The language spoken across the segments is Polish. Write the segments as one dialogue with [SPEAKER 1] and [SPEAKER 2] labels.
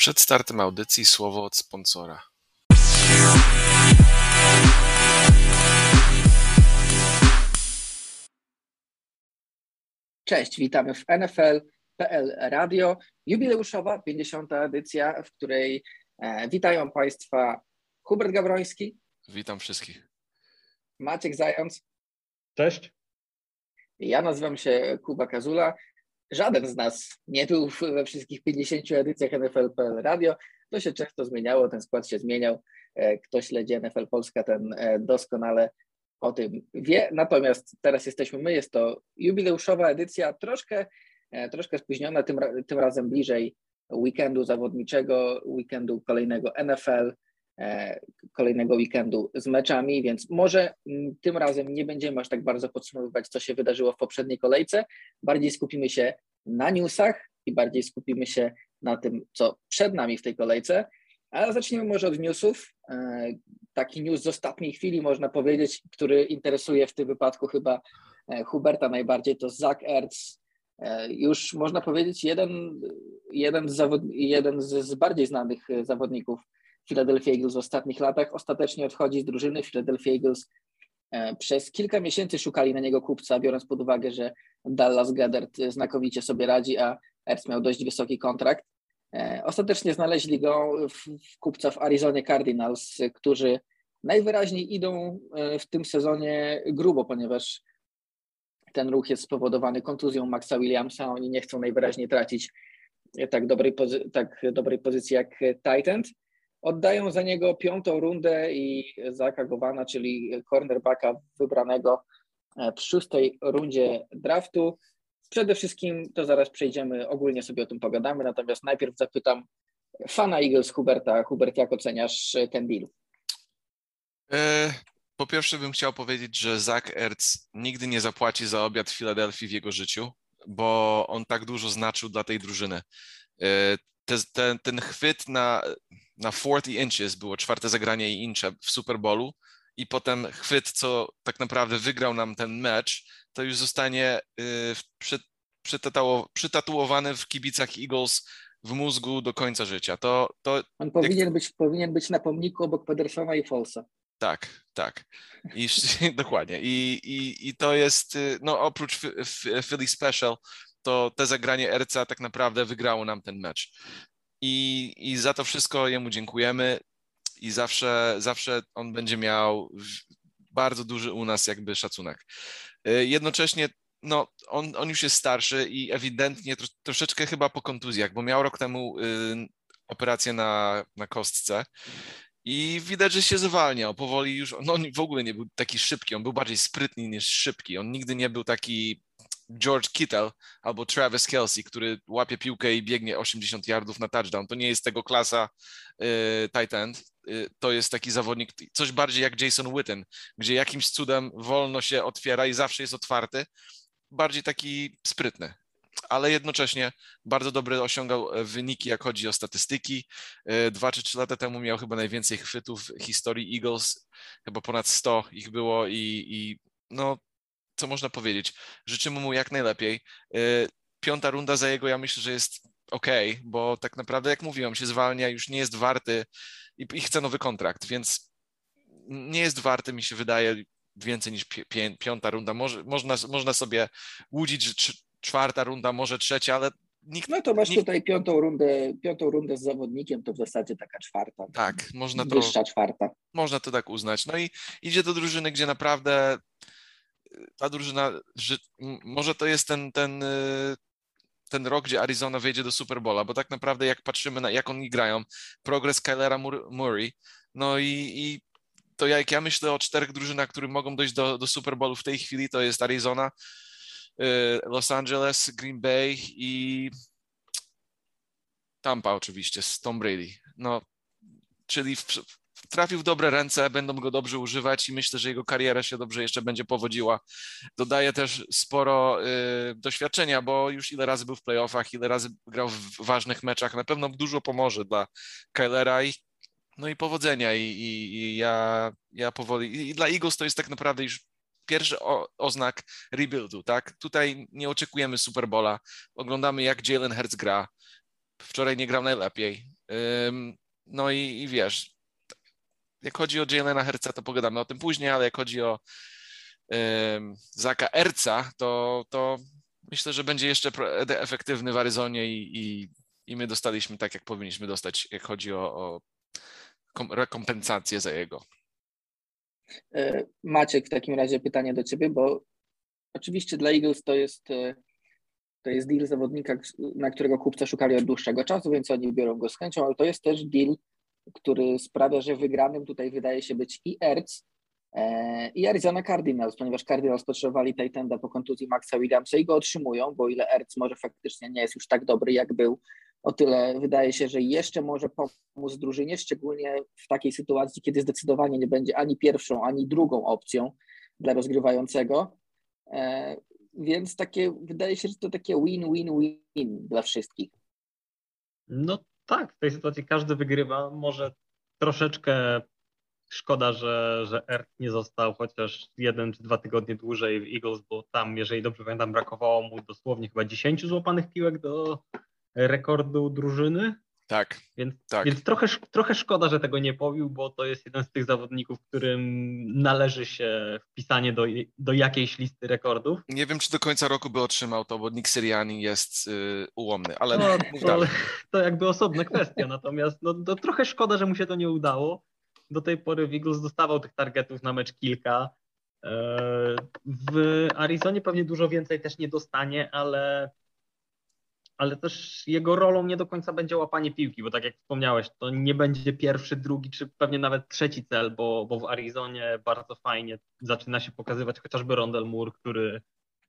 [SPEAKER 1] Przed startem audycji słowo od sponsora.
[SPEAKER 2] Cześć, witamy w NFL.pl Radio. Jubileuszowa 50. edycja, w której e, witają Państwa Hubert Gabroński.
[SPEAKER 1] Witam wszystkich.
[SPEAKER 2] Maciek Zając.
[SPEAKER 3] Cześć.
[SPEAKER 2] Ja nazywam się Kuba Kazula. Żaden z nas nie był we wszystkich 50 edycjach NFL.pl Radio. To się często zmieniało, ten skład się zmieniał. E, kto śledzi NFL Polska, ten e, doskonale o tym wie. Natomiast teraz jesteśmy my, jest to jubileuszowa edycja, troszkę, e, troszkę spóźniona, tym, tym razem bliżej weekendu zawodniczego, weekendu kolejnego NFL, kolejnego weekendu z meczami, więc może mm, tym razem nie będziemy aż tak bardzo podsumowywać, co się wydarzyło w poprzedniej kolejce. Bardziej skupimy się na newsach i bardziej skupimy się na tym, co przed nami w tej kolejce. Ale zacznijmy może od newsów. E, taki news z ostatniej chwili, można powiedzieć, który interesuje w tym wypadku chyba e, Huberta najbardziej, to Zach Ertz. E, już można powiedzieć, jeden, jeden, z, zawod, jeden z bardziej znanych zawodników Philadelphia Eagles w ostatnich latach ostatecznie odchodzi z drużyny. Philadelphia Eagles przez kilka miesięcy szukali na niego kupca, biorąc pod uwagę, że Dallas Goddard znakomicie sobie radzi, a Ertz miał dość wysoki kontrakt. E, ostatecznie znaleźli go w, kupca w Arizonie Cardinals, którzy najwyraźniej idą e, w tym sezonie grubo, ponieważ ten ruch jest spowodowany kontuzją Maxa Williamsa. Oni nie chcą najwyraźniej tracić tak dobrej, pozy- tak dobrej pozycji jak Titan. Oddają za niego piątą rundę i Zaka Gowana, czyli cornerbacka wybranego e, w szóstej rundzie draftu. Przede wszystkim to zaraz przejdziemy, ogólnie sobie o tym pogadamy, natomiast najpierw zapytam fana Eagles Huberta. Hubert, jak oceniasz ten deal?
[SPEAKER 1] E, po pierwsze bym chciał powiedzieć, że Zach Ertz nigdy nie zapłaci za obiad w Filadelfii w jego życiu, bo on tak dużo znaczył dla tej drużyny. Te, te, ten chwyt na, na 40 inches, było czwarte zagranie i incze w Super Bowlu i potem chwyt, co tak naprawdę wygrał nam ten mecz, to już zostanie y, przy, przytatuowany w kibicach Eagles w mózgu do końca życia. To, to
[SPEAKER 2] On powinien, jak... być, powinien być na pomniku obok Pedersona i Folsa.
[SPEAKER 1] Tak, tak. I, dokładnie. I, i, I to jest, y, no oprócz Philly Special, to te zagranie RCA tak naprawdę wygrało nam ten mecz. I, I za to wszystko jemu dziękujemy i zawsze, zawsze on będzie miał bardzo duży u nas jakby szacunek. Y, jednocześnie no, on, on już jest starszy i ewidentnie troszeczkę chyba po kontuzjach, bo miał rok temu y, operację na, na kostce i widać, że się zwalniał powoli już. No, on w ogóle nie był taki szybki, on był bardziej sprytny niż szybki. On nigdy nie był taki George Kittle albo Travis Kelsey, który łapie piłkę i biegnie 80 yardów na touchdown. To nie jest tego klasa y, tight end. Y, to jest taki zawodnik, coś bardziej jak Jason Witten, gdzie jakimś cudem wolno się otwiera i zawsze jest otwarty. Bardziej taki sprytny, ale jednocześnie bardzo dobre osiągał wyniki, jak chodzi o statystyki. E, dwa czy trzy lata temu miał chyba najwięcej chwytów w historii Eagles, chyba ponad 100 ich było i, i no co można powiedzieć. Życzymy mu jak najlepiej. E, piąta runda za jego, ja myślę, że jest ok, bo tak naprawdę, jak mówiłem, się zwalnia, już nie jest warty i, i chce nowy kontrakt, więc nie jest warty, mi się wydaje, więcej niż pi piąta runda. Może, można, można sobie łudzić, że czwarta runda, może trzecia, ale nikt.
[SPEAKER 2] No to masz
[SPEAKER 1] nikt...
[SPEAKER 2] tutaj piątą rundę, piątą rundę z zawodnikiem, to w zasadzie taka czwarta.
[SPEAKER 1] Tak, można to.
[SPEAKER 2] Wyższa czwarta.
[SPEAKER 1] Można to tak uznać. No i idzie do drużyny, gdzie naprawdę ta drużyna, że może to jest ten, ten, y, ten rok, gdzie Arizona wejdzie do Super Bowla, bo tak naprawdę jak patrzymy na jak oni grają, progres Kylera Murray, no i, i to jak ja myślę o czterech drużynach, które mogą dojść do, do Super Bowlu w tej chwili, to jest Arizona, y, Los Angeles, Green Bay i Tampa oczywiście z Tom Brady. No, czyli w, trafił w dobre ręce, będą go dobrze używać i myślę, że jego kariera się dobrze jeszcze będzie powodziła. Dodaje też sporo y, doświadczenia, bo już ile razy był w playoffach, ile razy grał w ważnych meczach, na pewno dużo pomoże dla Kylera i no i powodzenia i, i, i ja, ja powoli, i dla Eagles to jest tak naprawdę już pierwszy o, oznak rebuildu, tak? Tutaj nie oczekujemy Superbola, oglądamy jak Jalen Hurts gra, wczoraj nie grał najlepiej, No i, i wiesz, jak chodzi o Jalena Herca, to pogadamy o tym później, ale jak chodzi o Zaka Erca, to, to myślę, że będzie jeszcze efektywny w Aryzonie i, i, i my dostaliśmy tak, jak powinniśmy dostać, jak chodzi o, o rekompensację za jego.
[SPEAKER 2] E, Maciek, w takim razie pytanie do Ciebie, bo oczywiście dla Eagles to jest, e, to jest deal zawodnika, na którego kupca szukali od dłuższego czasu, więc oni biorą go z chęcią, ale to jest też deal, który sprawia, że wygranym tutaj wydaje się być i Ertz, e, i Arizona Cardinals, ponieważ Cardinals potrzebowali Titanda po kontuzji Maxa Williamsa i go otrzymują, bo ile Ertz może faktycznie nie jest już tak dobry, jak był o tyle wydaje się, że jeszcze może pomóc drużynie, szczególnie w takiej sytuacji, kiedy zdecydowanie nie będzie ani pierwszą, ani drugą opcją dla rozgrywającego. E, więc takie, wydaje się, że to takie win-win-win dla wszystkich.
[SPEAKER 3] No tak, w tej sytuacji każdy wygrywa. Może troszeczkę szkoda, że, że Ert nie został chociaż jeden czy dwa tygodnie dłużej w Eagles, bo tam, jeżeli dobrze pamiętam, brakowało mu dosłownie chyba 10 złapanych piłek do, rekordu drużyny.
[SPEAKER 1] Tak.
[SPEAKER 3] Więc,
[SPEAKER 1] tak.
[SPEAKER 3] więc trochę, trochę szkoda, że tego nie powił, bo to jest jeden z tych zawodników, którym należy się wpisanie do, do jakiejś listy rekordów.
[SPEAKER 1] Nie wiem, czy do końca roku by otrzymał to, bo Nick Siriani jest yy, ułomny, ale no,
[SPEAKER 3] to, to, jakby osobna kwestia. Natomiast no, to trochę szkoda, że mu się to nie udało. Do tej pory Eagles dostawał tych targetów na mecz kilka. E, w Arizonie pewnie dużo więcej też nie dostanie, ale ale też jego rolą nie do końca będzie łapanie piłki, bo tak jak wspomniałeś, to nie będzie pierwszy, drugi, czy pewnie nawet trzeci cel, bo, bo w Arizonie bardzo fajnie zaczyna się pokazywać chociażby Rondel Moore, który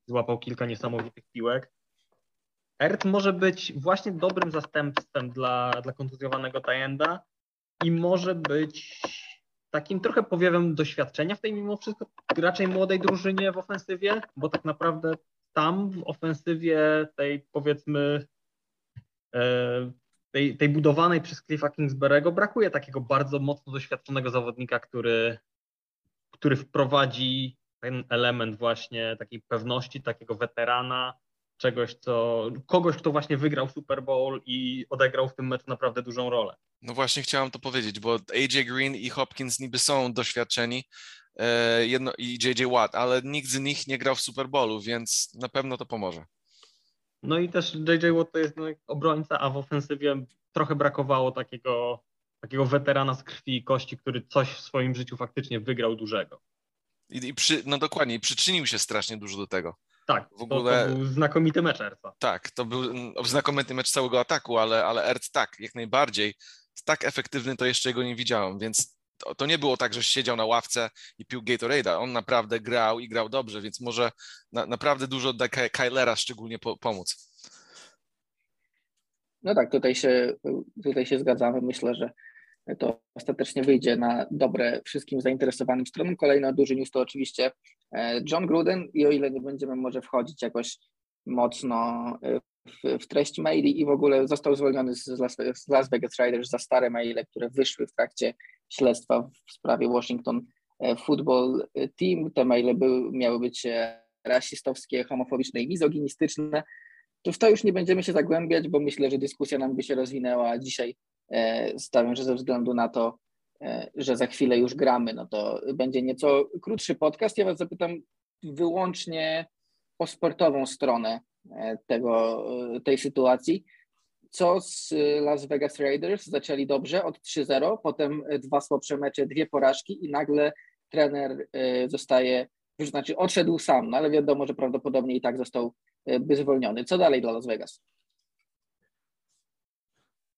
[SPEAKER 3] złapał kilka niesamowitych piłek. Ert może być właśnie dobrym zastępstwem dla, dla kontuzjowanego Tajenda i może być takim trochę powiewem doświadczenia w tej mimo wszystko raczej młodej drużynie w ofensywie, bo tak naprawdę tam w ofensywie tej powiedzmy e, tej, tej budowanej przez Cliffa Kingsbury'ego brakuje takiego bardzo mocno doświadczonego zawodnika, który, który wprowadzi ten element właśnie takiej pewności, takiego weterana, czegoś, co kogoś, kto właśnie wygrał Super Bowl i odegrał w tym meczu naprawdę dużą rolę.
[SPEAKER 1] No właśnie chciałem to powiedzieć, bo AJ Green i Hopkins niby są doświadczeni, jedno, i JJ Watt, ale nikt z nich nie grał w Super Bowlu, więc na pewno to pomoże.
[SPEAKER 3] No i też JJ Watt to jest no, obrońca, a w ofensywie trochę brakowało takiego, takiego weterana z krwi i kości, który coś w swoim życiu faktycznie wygrał dużego.
[SPEAKER 1] I, i przy, no dokładnie, i przyczynił się strasznie dużo do tego.
[SPEAKER 3] Tak, w ogóle... to, to był znakomity mecz Erca.
[SPEAKER 1] Tak, to był znakomity mecz całego ataku, ale, ale Erc tak, jak najbardziej. Tak efektywny to jeszcze go nie widziałem, więc to, to, nie było tak, że siedział na ławce i pił Gatorade'a. On naprawdę grał i grał dobrze, więc może na, naprawdę dużo da Kylera szczególnie po, pomóc.
[SPEAKER 2] No tak, tutaj się, tutaj się zgadzamy. Myślę, że to ostatecznie wyjdzie na dobre wszystkim zainteresowanym stronom. Kolejna duży news to oczywiście e, John Gruden i o ile nie będziemy może wchodzić jakoś mocno e, w, w treść maili i w ogóle został zwolniony z Las, z Las Vegas Riders za stare maile, które wyszły w trakcie śledztwa w sprawie Washington e, Football Team. Te maile były, miały być e, rasistowskie, homofobiczne i mizoginistyczne. To w to już nie będziemy się zagłębiać, bo myślę, że dyskusja nam by się rozwinęła dzisiaj. E, stawiam, że ze względu na to, że za chwilę już gramy, no to będzie nieco krótszy podcast. Ja Was zapytam wyłącznie o sportową stronę tego, tej sytuacji co z y, Las Vegas Raiders zaczęli dobrze od 3-0, potem y, dwa słabsze mecze, dwie porażki i nagle trener zostaje, znaczy odszedł sam, no ale wiadomo, że prawdopodobnie i tak został by zwolniony. Co dalej dla Las Vegas?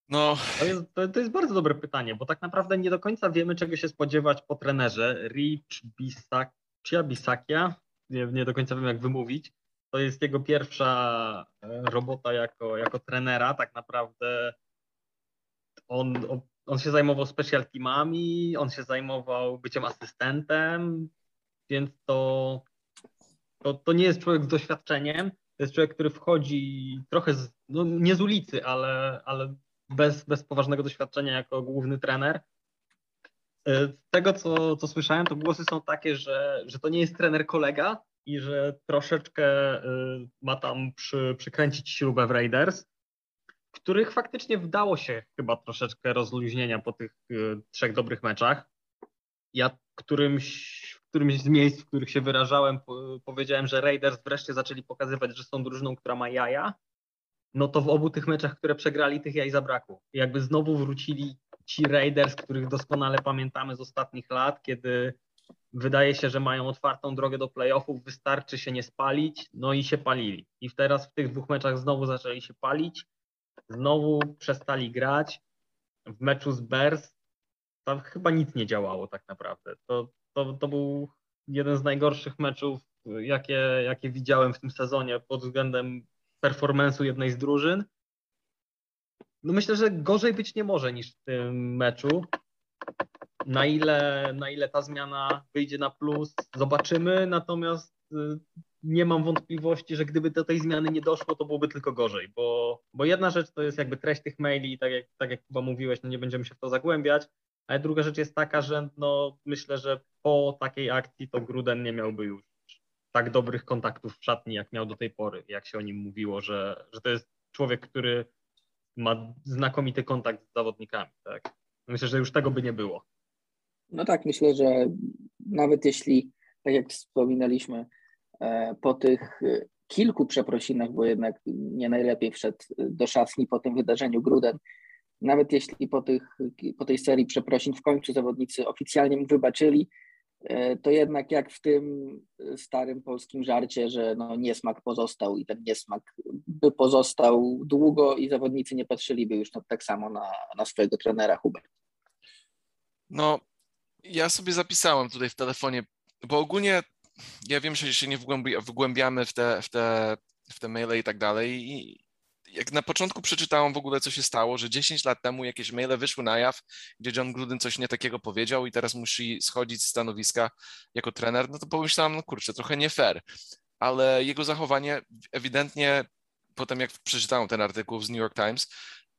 [SPEAKER 3] No. To, jest, to, to jest bardzo dobre pytanie, bo tak naprawdę nie do końca wiemy, czego się spodziewać po trenerze. Rich Bisakia, Bisakia, nie, nie do końca wiem, jak wymówić. To jest jego pierwsza e, robota jako, jako trenera. Tak naprawdę on, on się zajmował special teamami, on się zajmował byciem asystentem, więc to, to, to nie jest człowiek z doświadczeniem. To jest człowiek, który wchodzi trochę z, no nie z ulicy, ale, ale bez, bez poważnego doświadczenia jako główny trener. E, z tego, co, co słyszałem, to głosy są takie, że, że to nie jest trener kolega, i że troszeczkę y, ma tam przy, przykręcić śrubę w Raiders. których faktycznie wdało się chyba troszeczkę rozluźnienia po tych y, trzech dobrych meczach. Ja którymś, w którymś z miejsc, w których się wyrażałem, po, powiedziałem, że Raiders wreszcie zaczęli pokazywać, że są drużyną, która ma jaja. No to w obu tych meczach, które przegrali, tych jaj zabrakło. Jakby znowu wrócili ci Raiders, których doskonale pamiętamy z ostatnich lat, kiedy wydaje się, że mają otwartą drogę do playoffów, wystarczy się nie spalić, no i się palili. I teraz w tych dwóch meczach znowu zaczęli się palić, znowu przestali grać. W meczu z Bears tam chyba nic nie działało tak naprawdę. To, to, to był jeden z najgorszych meczów, jakie, jakie widziałem w tym sezonie pod względem performance'u jednej z drużyn. No myślę, że gorzej być nie może niż w tym meczu. Na ile, na ile ta zmiana wyjdzie na plus, zobaczymy. Natomiast y, nie mam wątpliwości, że gdyby do tej zmiany nie doszło, to byłoby tylko gorzej, bo, bo jedna rzecz to jest jakby treść tych maili, tak jak, tak jak chyba mówiłeś, no nie będziemy się w to zagłębiać, ale druga rzecz jest taka, że no myślę, że po takiej akcji to Gruden nie miałby już tak dobrych kontaktów w szatni, jak miał do tej pory, jak się o nim mówiło, że, że to jest człowiek, który ma znakomity kontakt z zawodnikami. Tak? Myślę, że już tego by nie było.
[SPEAKER 2] No tak, myślę, że nawet jeśli, tak jak wspominaliśmy, e, po tych e, kilku przeprosinach, bo jednak nie najlepiej wszedł do szatni po tym wydarzeniu Gruden, nawet jeśli po, tych, po tej serii przeprosin w końcu zawodnicy oficjalnie mu wybaczyli, e, to jednak jak w tym starym polskim żarcie, że no niesmak pozostał i ten niesmak by pozostał długo i zawodnicy nie patrzyliby już tak samo na, na swojego trenera Hubert.
[SPEAKER 1] No, ja sobie zapisałem tutaj w telefonie, bo ogólnie ja wiem, że się nie wgłębiamy w te, w te, w te maile i tak dalej i jak na początku przeczytałem w ogóle, co się stało, że 10 lat temu jakieś maile wyszły na jaw, gdzie John Gruden coś nie takiego powiedział i teraz musi schodzić z stanowiska jako trener, no to pomyślałem, no kurczę, trochę nie fair, ale jego zachowanie ewidentnie, potem jak przeczytałem ten artykuł z New York Times,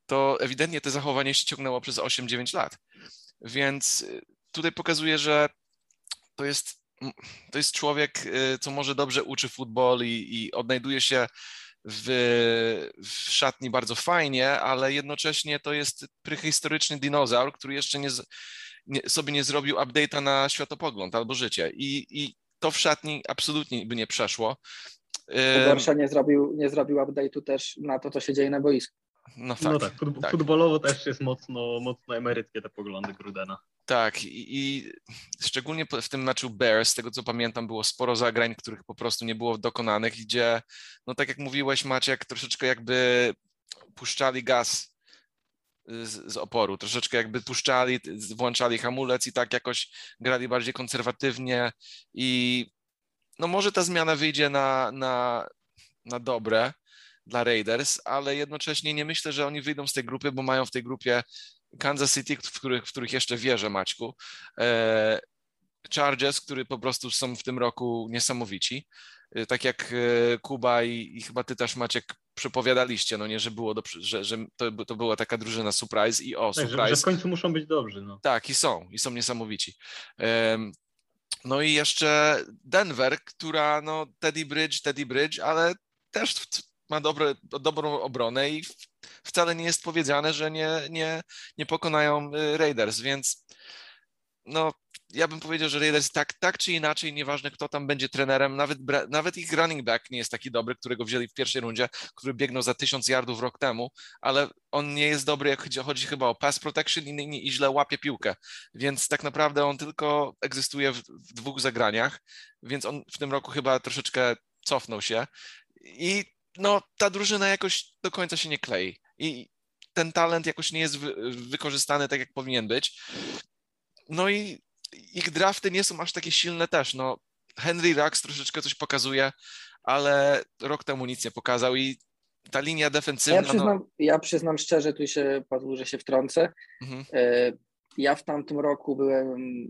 [SPEAKER 1] to ewidentnie to zachowanie się ciągnęło przez 8-9 lat. Więc y, tutaj pokazuje, że to jest, to jest człowiek, y, co może dobrze uczy futbol i, i odnajduje się w, w szatni bardzo fajnie, ale jednocześnie to jest prehistoryczny dinozaur, który jeszcze nie, nie, sobie nie zrobił update'a na światopogląd albo życie. I, I to w szatni absolutnie by nie przeszło.
[SPEAKER 2] Gorsza nie zrobił, nie zrobił update'u też na to, co się dzieje na boisku.
[SPEAKER 3] No tak, no tak, tak. futbolowo też jest mocno, mocno emeryckie te poglądy Grudena.
[SPEAKER 1] Tak, i, i, szczególnie w tym meczu Bears, z tego co pamiętam, było sporo zagrań, których po prostu nie było dokonanych, gdzie, no tak jak mówiłeś Maciek, troszeczkę jakby puszczali gaz z, z, oporu, troszeczkę jakby puszczali, włączali hamulec i tak jakoś grali bardziej konserwatywnie i no może ta zmiana wyjdzie na, na, na dobre dla Raiders, ale jednocześnie nie myślę, że oni wyjdą z tej grupy, bo mają w tej grupie Kansas City, w których, w których jeszcze wierzę, Maćku. E, Chargers, który po prostu są w tym roku niesamowici. E, tak jak e, Kuba i, i chyba ty też Maciek przepowiadaliście, no nie, że było, do, że, że to, to była taka drużyna surprise i o,
[SPEAKER 3] tak,
[SPEAKER 1] surprise.
[SPEAKER 3] Że, że w końcu muszą być dobrzy. No.
[SPEAKER 1] Tak, i są, i są niesamowici. No i jeszcze Denver, która no Teddy Bridge, Teddy Bridge, ale też ma dobre, dobrą obronę i wcale nie jest powiedziane, że nie, nie, nie pokonają y, Raiders, więc no, ja bym powiedział, że Raiders tak, tak czy inaczej, nieważne kto tam będzie trenerem, nawet, nawet ich running back nie jest taki dobry, którego wzięli w pierwszej rundzie, który biegnął za tysiąc yardów rok temu, ale on nie jest dobry, jak chodzi, chodzi chyba o pass protection i, i, źle łapie piłkę, więc tak naprawdę on tylko egzystuje w, w dwóch zagraniach, więc on w tym roku chyba troszeczkę cofnął się. I no, ta drużyna jakoś do końca się nie klei i ten talent jakoś nie jest wy, wykorzystany tak, jak powinien być. No i ich drafty nie są aż takie silne też. No, Henry Rux troszeczkę coś pokazuje, ale rok temu nic nie pokazał i ta linia defensywna...
[SPEAKER 2] Ja no przyznam, no... ja przyznam szczerze, tu się padło, że się wtrącę. Mhm. E, ja w tamtym roku byłem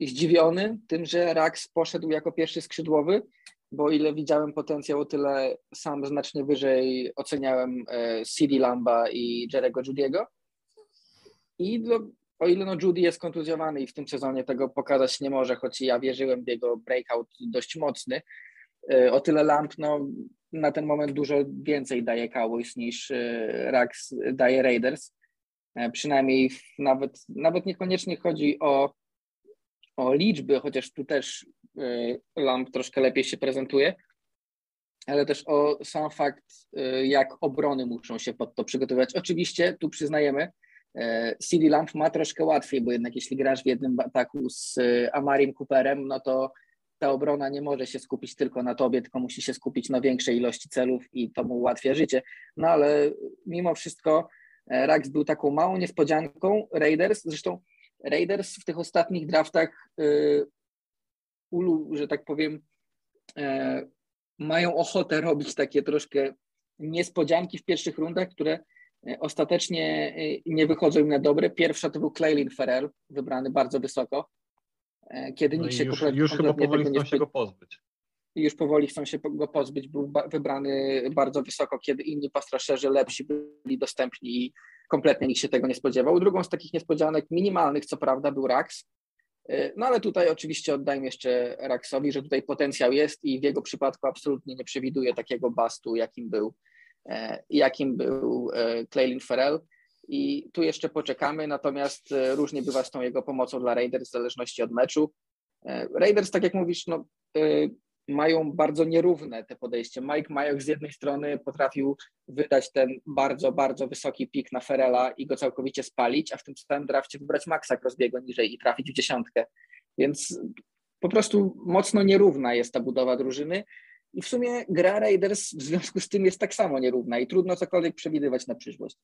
[SPEAKER 2] zdziwiony tym, że Rax poszedł jako pierwszy skrzydłowy bo ile widziałem potencjał, o tyle sam znacznie wyżej oceniałem e, CD Lamba i Jerego Judiego. I do, o ile no Judy jest kontuzjowany i w tym sezonie tego pokazać nie może, choć ja wierzyłem w jego breakout dość mocny, e, o tyle Lamb no, na ten moment dużo więcej daje Cowboys niż Rax daje Raiders. Przynajmniej nawet, nawet niekoniecznie chodzi o, o liczby, chociaż tu też Lamp troszkę lepiej się prezentuje, ale też o sam fakt, jak obrony muszą się pod to przygotowywać. Oczywiście tu przyznajemy, CD Lamp ma troszkę łatwiej, bo jednak jeśli grasz w jednym ataku z Amarim Cooperem, no to ta obrona nie może się skupić tylko na tobie, tylko musi się skupić na większej ilości celów i to mu ułatwia życie. No ale mimo wszystko e, Rax był taką małą niespodzianką Raiders, zresztą Raiders w tych ostatnich draftach ulu, że tak powiem, mają ochotę robić takie troszkę niespodzianki w pierwszych rundach, które E, ostatecznie e, nie wychodzą im na dobre. Pierwsza to był Claylin Ferrell, wybrany bardzo wysoko, e, kiedy no nikt się
[SPEAKER 3] już, kompletnie, już chyba powoli chcą się go pozbyć.
[SPEAKER 2] Już powoli chcą się go pozbyć. Był wybrany bardzo wysoko, kiedy inni pastraszerzy lepsi byli dostępni i kompletnie nikt się tego nie spodziewał. Drugą z takich niespodzianek, minimalnych co prawda, był Rax. No ale tutaj oczywiście oddajmy jeszcze Raxowi, że tutaj potencjał jest i w jego przypadku absolutnie nie przewiduje takiego bastu, jakim był E, jakim był e, Claylin Ferrell. I tu jeszcze poczekamy, natomiast e, różnie bywa z tą jego pomocą dla Raiders w zależności od meczu. Raiders, tak jak mówisz, no, mają bardzo nierówne te podejście. Mike Majok z jednej strony potrafił wydać ten bardzo, bardzo wysoki pik na Ferela i go całkowicie spalić, a w tym samym drafcie wybrać Maxa Crosbiego niżej i trafić w dziesiątkę. Więc po prostu mocno nierówna jest ta budowa drużyny i w sumie gra Raiders w związku z tym jest tak samo nierówna i trudno cokolwiek przewidywać na przyszłość.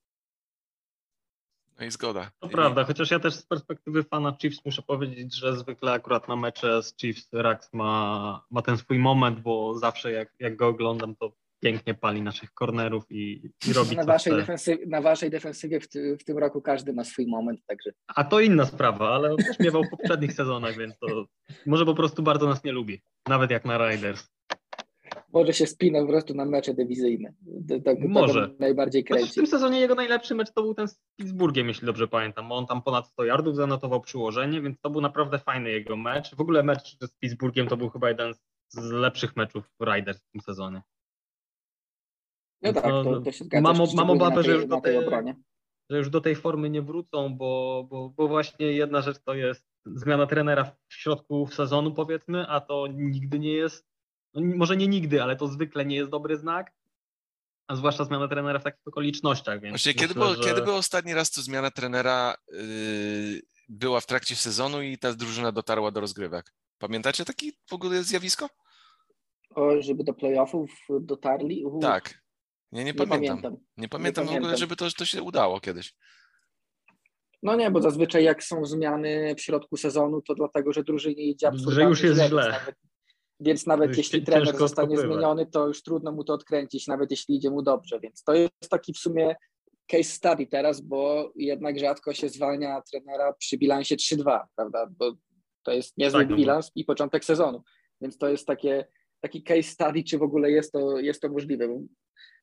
[SPEAKER 1] No i zgoda.
[SPEAKER 3] To I... prawda, chociaż ja też z perspektywy fana Chiefs muszę powiedzieć, że zwykle akurat na mecze z Chiefs Rax ma, ma ten swój moment, bo zawsze jak, jak go oglądam, to pięknie pali naszych kornerów i, i robi
[SPEAKER 2] na waszej, defensywie, na waszej defensywie w, ty, w, tym roku każdy ma swój moment, także.
[SPEAKER 3] A to inna sprawa, ale też miewał w poprzednich sezonach, więc to może po prostu bardzo nas nie lubi, nawet jak na Riders
[SPEAKER 2] może się spina po prostu na mecze dywizyjne. Tak, może. najbardziej kręci.
[SPEAKER 3] w tym sezonie jego najlepszy mecz to był ten z Pittsburghiem, jeśli dobrze pamiętam. On tam ponad 100 yardów zanotował przyłożenie, więc to był naprawdę fajny jego mecz. W ogóle mecz z Pittsburghiem to był chyba jeden z lepszych meczów Riders w tym sezonie.
[SPEAKER 2] No tak, to, to się zgadza.
[SPEAKER 3] Mam, mam obawę, że już, do tej, że już do tej formy nie wrócą, bo, bo, bo właśnie jedna rzecz to jest zmiana trenera w środku sezonu powiedzmy, a to nigdy nie jest no, może nie nigdy, ale to zwykle nie jest dobry znak, a zwłaszcza zmiana trenera w takich okolicznościach. Więc
[SPEAKER 1] Właśnie, myślę, kiedy, było, że... kiedy był ostatni raz, to zmiana trenera yy, była w trakcie sezonu i ta drużyna dotarła do rozgrywek? Pamiętacie takie w ogóle zjawisko?
[SPEAKER 2] O, żeby do playoffów dotarli?
[SPEAKER 1] Tak. Nie, nie, nie pamiętam. pamiętam. Nie pamiętam nie w ogóle, żeby to, to się udało kiedyś.
[SPEAKER 2] No nie, bo zazwyczaj jak są zmiany w środku sezonu, to dlatego, że drużynie idzie absolutnie
[SPEAKER 3] Że już jest źle. źle.
[SPEAKER 2] Nawet, więc nawet jeśli trener zostanie zmieniony, to już trudno mu to odkręcić, nawet jeśli idzie mu dobrze. Więc to jest taki w sumie case study teraz, bo jednak rzadko się zwalnia trenera przy bilansie 3-2, prawda? Bo to jest niezły tak, no bilans i początek sezonu. Więc to jest takie, taki case study, czy w ogóle jest to, jest to możliwe. Bo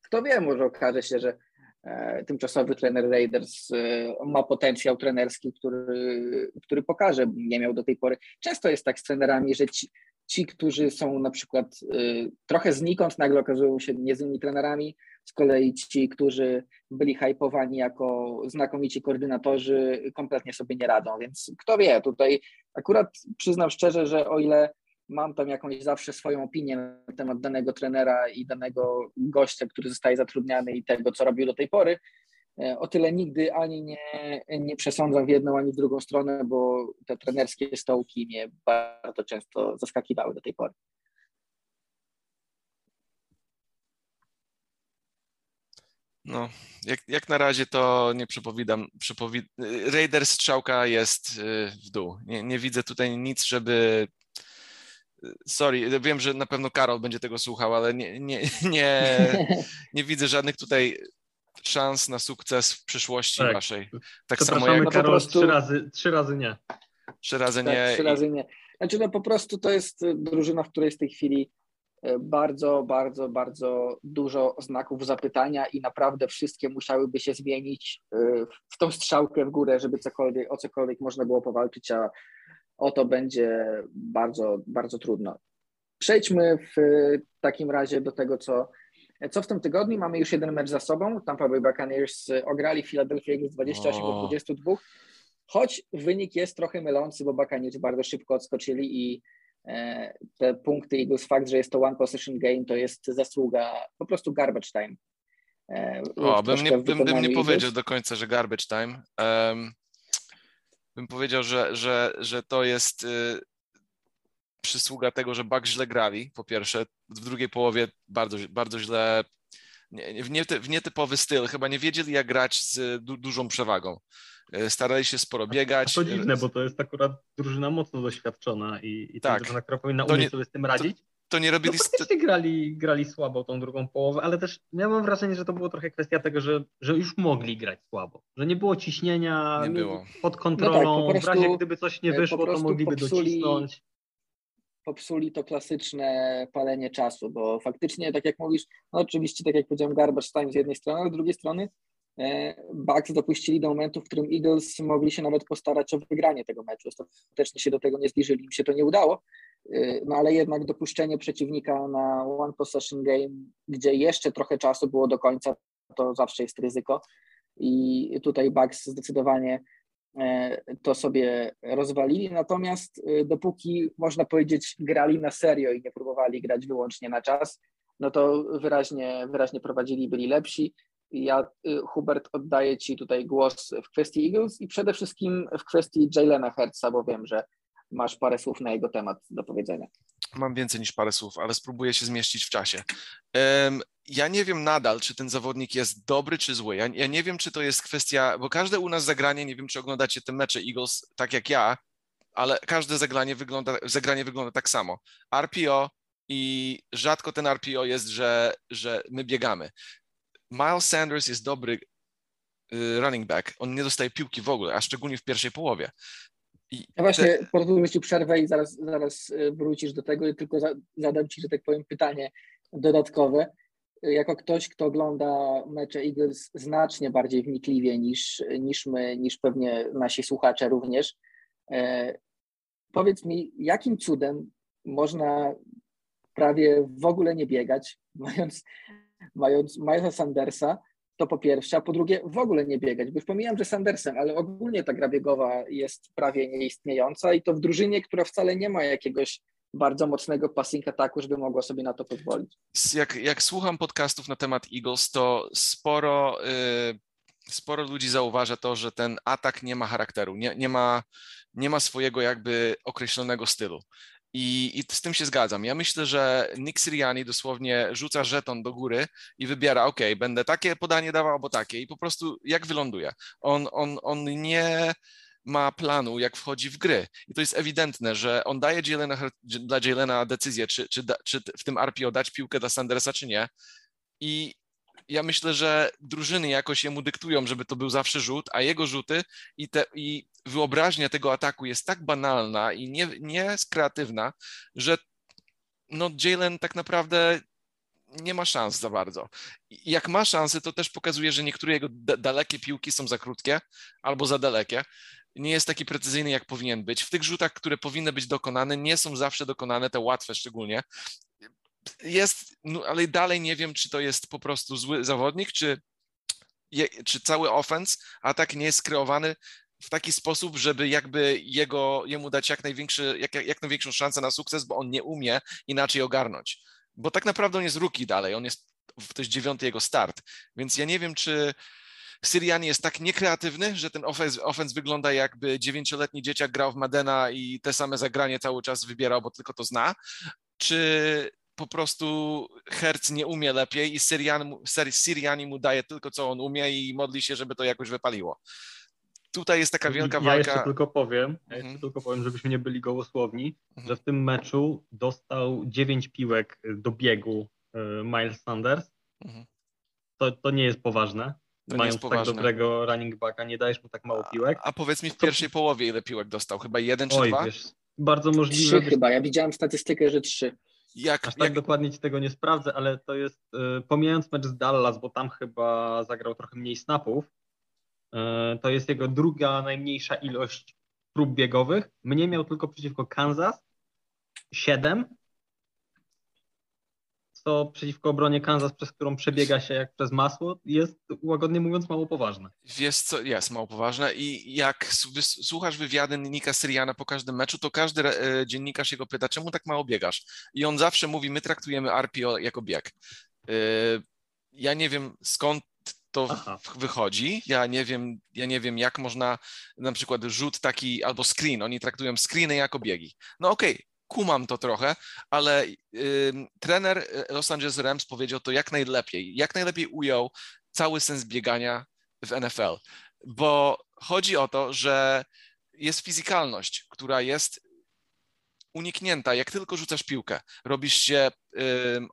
[SPEAKER 2] kto wie, może okaże się, że e, tymczasowy trener Raiders e, ma potencjał trenerski, który, który pokaże, nie miał do tej pory. Często jest tak z trenerami, że ci, ci, którzy są na przykład y, trochę znikąd, nagle okazują się niezłymi trenerami, z kolei ci, którzy byli hypowani jako znakomici koordynatorzy, kompletnie sobie nie radzą, więc kto wie, tutaj akurat przyznam szczerze, że o ile mam tam jakąś zawsze swoją opinię na temat danego trenera i danego gościa, który zostaje zatrudniany i tego, co robił do tej pory, o tyle nigdy ani nie, nie przesądzam w jedną, ani w drugą stronę, bo te trenerskie stołki mnie bardzo często zaskakiwały do tej pory.
[SPEAKER 1] No, jak, jak na razie to nie przepowiadam. Przepowi... Raiders strzałka jest y, w dół. Nie, nie widzę tutaj nic, żeby. Sorry, wiem, że na pewno Karol będzie tego słuchał, ale nie, nie, nie, nie widzę żadnych tutaj szans na sukces w przyszłości tak. waszej.
[SPEAKER 3] Tak samo jak Karol, po prostu... trzy, razy, trzy razy nie.
[SPEAKER 1] Trzy razy tak, nie.
[SPEAKER 2] Trzy razy nie. Znaczy no po prostu to jest drużyna, w której jest w tej chwili e, bardzo, bardzo, bardzo dużo znaków zapytania i naprawdę wszystkie musiałyby się zmienić e, w tą strzałkę w górę, żeby cokolwiek, o cokolwiek można było powalczyć, a o to będzie bardzo, bardzo trudno. Przejdźmy w takim razie do tego, co Co w tym tygodniu? Mamy już jeden mecz za sobą. Tampa Bay Buccaneers ograli Philadelphia Eagles 28 do 22. Choć wynik jest trochę mylący, bo Buccaneers bardzo szybko odskoczyli i e, te punkty Eagles, fakt, że jest to one possession game, to jest zasługa po prostu garbage time.
[SPEAKER 1] E, o, bym nie, bym, bym nie powiedział do końca, że garbage time. Um, bym powiedział, że, że, że to jest y, przysługa tego, że Bucks źle grali, po pierwsze. W drugiej połowie bardzo, bardzo źle, nie, w, niety, w nietypowy styl. Chyba nie wiedzieli, jak grać z du, dużą przewagą. E, starali się sporo biegać.
[SPEAKER 3] A to dziwne, bo to jest akurat drużyna mocno doświadczona i, i tak. drużyna, która powinna umieć nie, sobie z tym radzić. To,
[SPEAKER 1] to nie robili...
[SPEAKER 3] No, faktycznie grali, grali słabo tą drugą połowę, ale też miałem wrażenie, że to było trochę kwestia tego, że, że już mogli grać słabo. Że nie było ciśnienia nie było. pod kontrolą. No tak, prostu, w razie gdyby coś nie e, wyszło, to mogliby popsuli, docisnąć.
[SPEAKER 2] Popsuli to klasyczne palenie czasu, bo faktycznie, tak jak mówisz, no oczywiście, tak jak powiedziałem, garbage time z jednej strony, ale z drugiej strony E, Bucks dopuścili do momentu, w którym Eagles mogli się nawet postarać o wygranie tego meczu. Ostatecznie się do tego nie zbliżyli, im się to nie udało, e, no ale jednak dopuszczenie przeciwnika na one possession game, gdzie jeszcze trochę czasu było do końca, to zawsze jest ryzyko i tutaj Bucks zdecydowanie to sobie rozwalili, natomiast dopóki można powiedzieć grali na serio i nie próbowali grać wyłącznie na czas, no to wyraźnie, wyraźnie prowadzili, byli lepsi. Ja, y, Hubert, oddaję Ci tutaj głos w kwestii Eagles i przede wszystkim w kwestii Jalena Hertza, bo wiem, że masz parę słów na jego temat do powiedzenia.
[SPEAKER 1] Mam więcej niż parę słów, ale spróbuję się zmieścić w czasie. Ja nie wiem nadal, czy ten zawodnik jest dobry czy zły. Ja, ja nie wiem, czy to jest kwestia, bo każde u nas zagranie, nie wiem, czy oglądacie te mecze Eagles tak jak ja, ale każde zagranie wygląda, zagranie wygląda tak samo. RPO, i rzadko ten RPO jest, że, że my biegamy. Miles Sanders jest dobry y, running back. On nie dostaje piłki w ogóle, a szczególnie w pierwszej połowie.
[SPEAKER 2] I ja właśnie te... pozwolę Ci przerwę i zaraz, zaraz y, wrócisz do tego i tylko za, zadam Ci, że tak powiem, pytanie dodatkowe. Jako ktoś, kto ogląda mecze Eagles znacznie bardziej wnikliwie niż, niż my, niż pewnie nasi słuchacze również, e, powiedz mi, jakim cudem można prawie w ogóle nie biegać, mając mając Milesa Sandersa, to po pierwsze, a po drugie w ogóle nie biegać, bo już pomijam, że Sandersem, ale ogólnie ta gra biegowa jest prawie nieistniejąca i to w drużynie, która wcale nie ma jakiegoś bardzo mocnego passing ataku, żeby mogła sobie na to pozwolić.
[SPEAKER 1] Jak, jak słucham podcastów na temat Eagles, to sporo, yy, sporo ludzi zauważa to, że ten atak nie ma charakteru, nie, nie, ma, nie ma swojego jakby określonego stylu. I, I, z tym się zgadzam. Ja myślę, że Nick Siriani dosłownie rzuca żeton do góry i wybiera, ok, będę takie podanie dawał albo takie i po prostu jak wyląduje. On, on, on nie ma planu, jak wchodzi w gry. I to jest ewidentne, że on daje Jalena, dla Jalena decyzję, czy, czy, czy w tym RPO dać piłkę dla Sandersa, czy nie. I ja myślę, że drużyny jakoś jemu dyktują, żeby to był zawsze rzut, a jego rzuty i, te, i wyobraźnia tego ataku jest tak banalna i nie, nie kreatywna, że no Jalen tak naprawdę nie ma szans za bardzo. Jak ma szansę, to też pokazuje, że niektóre jego dalekie piłki są za krótkie albo za dalekie. Nie jest taki precyzyjny, jak powinien być. W tych rzutach, które powinny być dokonane, nie są zawsze dokonane, te łatwe szczególnie jest, no, ale dalej nie wiem, czy to jest po prostu zły zawodnik, czy, je, czy cały offense, a tak nie jest skreowany w taki sposób, żeby jakby jego, jemu dać jak, największy, jak, jak największą szansę na sukces, bo on nie umie inaczej ogarnąć. Bo tak naprawdę on jest rookie dalej, on jest, to jest dziewiąty jego start, więc ja nie wiem, czy Syrian jest tak niekreatywny, że ten offense, offense wygląda jakby dziewięcioletni dzieciak grał w Madena i te same zagranie cały czas wybierał, bo tylko to zna, czy po prostu Herc nie umie lepiej i Syrian, Syriani mu daje tylko co on umie i modli się, żeby to jakoś wypaliło. Tutaj jest taka wielka
[SPEAKER 3] ja
[SPEAKER 1] walka.
[SPEAKER 3] Jeszcze tylko powiem, ja jeszcze mhm. tylko powiem, żebyśmy nie byli gołosłowni, mhm. że w tym meczu dostał 9 piłek do biegu e, Miles Sanders. Mhm. To, to nie jest poważne. To Mając jest tak dobrego running backa, nie dajesz mu tak mało piłek.
[SPEAKER 1] A, a powiedz mi w pierwszej to... połowie, ile piłek dostał? Chyba jeden czy Oj, dwa? Wiesz,
[SPEAKER 3] bardzo możliwe.
[SPEAKER 2] Trzy chyba, ja widziałem statystykę, że trzy.
[SPEAKER 3] Jak, Aż tak jak... dokładnie ci tego nie sprawdzę, ale to jest, y, pomijając mecz z Dallas, bo tam chyba zagrał trochę mniej snapów, y, to jest jego druga najmniejsza ilość prób biegowych. Mnie miał tylko przeciwko Kansas 7, co przeciwko obronie Kansas, przez którą przebiega się jak przez masło, jest łagodnie mówiąc mało poważne.
[SPEAKER 1] Wiesz co, jest mało poważne i jak słuchasz wywiady Nika Syriana po każdym meczu, to każdy e, dziennikarz jego pyta, czemu tak mało biegasz? I on zawsze mówi, my traktujemy RPO jako bieg. E, ja nie wiem skąd to Aha. wychodzi. Ja nie wiem, ja nie wiem, jak można na przykład rzut taki albo screen. Oni traktują screeny jako biegi. No okej, okay, kumam to trochę, ale y, trener Los Angeles Rams powiedział to jak najlepiej. Jak najlepiej ujął cały sens biegania w NFL. Bo chodzi o to, że jest fizykalność, która jest uniknięta, jak tylko rzucasz piłkę. Robisz się y,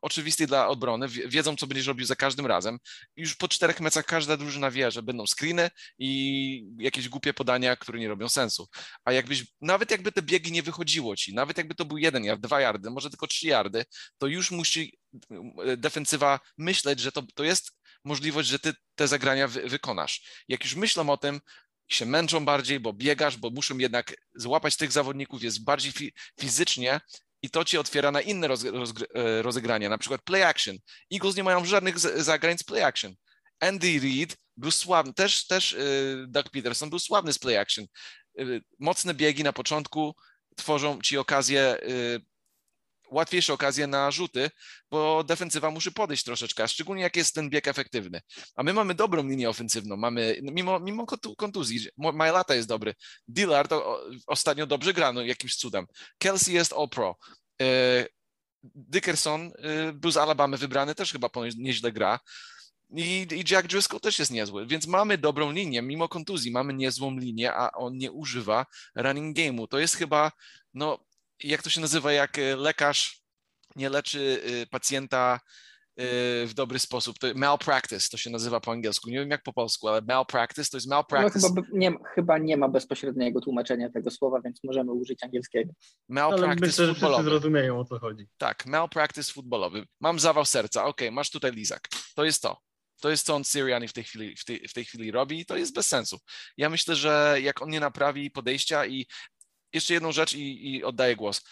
[SPEAKER 1] oczywisty dla obrony, wiedzą, co będziesz robił za każdym razem. Już po czterech meczach każda drużyna wie, że będą screeny i jakieś głupie podania, które nie robią sensu. A jakbyś, nawet jakby te biegi nie wychodziło ci, nawet jakby to był jeden yard, dwa yardy, może tylko trzy yardy, to już musi y, defensywa myśleć, że to, to jest możliwość, że ty te zagrania wy, wykonasz. Jak już myślą o tym, się męczą bardziej, bo biegasz, bo muszą jednak złapać tych zawodników, jest bardziej fi fizycznie i to ci otwiera na inne roz e, rozegrania, na przykład play action. Eagles nie mają żadnych zagrań z play action. Andy Reid był sławny, też, też yy, Doug Peterson był sławny z play action. Yy, mocne biegi na początku tworzą ci okazję łatwiejsze okazje na rzuty, bo defensywa musi podejść troszeczkę, szczególnie jak jest ten bieg efektywny. A my mamy dobrą linię ofensywną, mamy, mimo, mimo kontuzji, Majlata jest dobry, Dillard ostatnio dobrze gra, no jakimś cudem, Kelsey jest all-pro, e, Dickerson e, był z Alabamy wybrany, też chyba nieźle gra, i, I, Jack Driscoll też jest niezły, więc mamy dobrą linię, mimo kontuzji mamy niezłą linię, a on nie używa running game'u. To jest chyba, no, jak to się nazywa, jak e, lekarz nie leczy e, pacjenta e, w dobry sposób. To malpractice to się nazywa po angielsku. Nie wiem jak po polsku, ale malpractice to jest malpractice.
[SPEAKER 2] No, chyba, nie, chyba nie ma bezpośredniego tłumaczenia tego słowa, więc możemy użyć angielskiego.
[SPEAKER 3] Malpractice ale myślę, futbolowy. Że zrozumieją o co chodzi.
[SPEAKER 1] Tak, malpractice futbolowy. Mam zawał serca, ok, masz tutaj lizak. To jest to. To jest co on Siriani w tej chwili, w tej, w tej chwili robi i to jest bez sensu. Ja myślę, że jak on nie naprawi podejścia i jeszcze jedną rzecz i, i oddaję głos.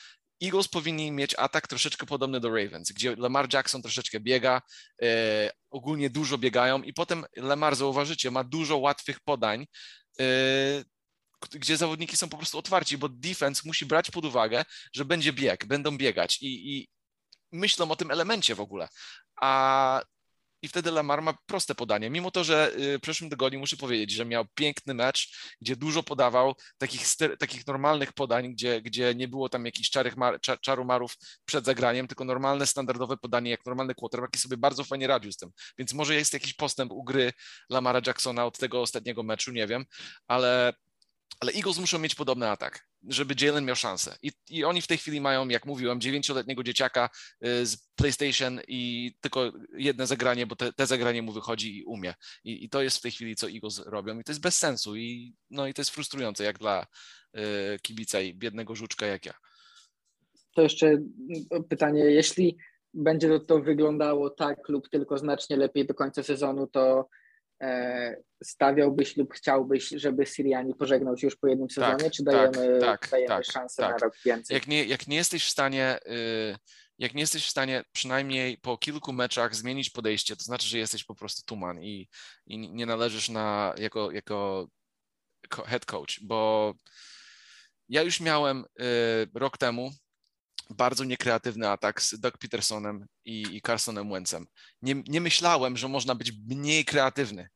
[SPEAKER 1] Eagles powinni mieć atak troszeczkę podobny do Ravens, gdzie Lamar Jackson troszeczkę biega, e, ogólnie dużo biegają i potem Lamar, zauważycie, ma dużo łatwych podań, e, gdzie zawodniki są po prostu otwarci, bo defense musi brać pod uwagę, że będzie bieg, będą biegać i, i myślą o tym elemencie w ogóle. A i wtedy Lamar ma proste podanie. Mimo to, że y, w przeszłym tygodniu muszę powiedzieć, że miał piękny mecz, gdzie dużo podawał takich, takich normalnych podań, gdzie, gdzie nie było tam jakichś czarych mar, czarumarów przed zagraniem, tylko normalne, standardowe podanie, jak normalny quarterback i sobie bardzo fajnie radził z tym. Więc może jest jakiś postęp u gry Lamara Jacksona od tego ostatniego meczu, nie wiem, ale ale Eagles muszą mieć podobny atak, żeby Jalen miał szansę. I, I oni w tej chwili mają, jak mówiłem, dziewięcioletniego dzieciaka y, z PlayStation i tylko jedno zagranie, bo te, te zagranie mu wychodzi i umie. I, I, to jest w tej chwili, co Eagles robią. I to jest bez sensu. I, no, i to jest frustrujące, jak dla y, kibica i biednego żuczka jak ja.
[SPEAKER 2] To jeszcze mm, pytanie, jeśli będzie to, to wyglądało tak lub tylko znacznie lepiej do końca sezonu, to stawiałbyś lub chciałbyś, żeby Syriani pożegnał się już po jednym sezonie, tak, czy dajemy, tak, tak, dajemy tak, szansę na tak. rok więcej?
[SPEAKER 1] Jak nie, jak nie jesteś w stanie, y, jak nie jesteś w stanie przynajmniej po kilku meczach zmienić podejście, to znaczy, że jesteś po prostu tuman i, i nie należysz na jako, jako head coach, bo ja już miałem y, rok temu bardzo niekreatywny atak z Doug Petersonem i, i Carsonem Wentzem. Nie, nie myślałem, że można być mniej kreatywny.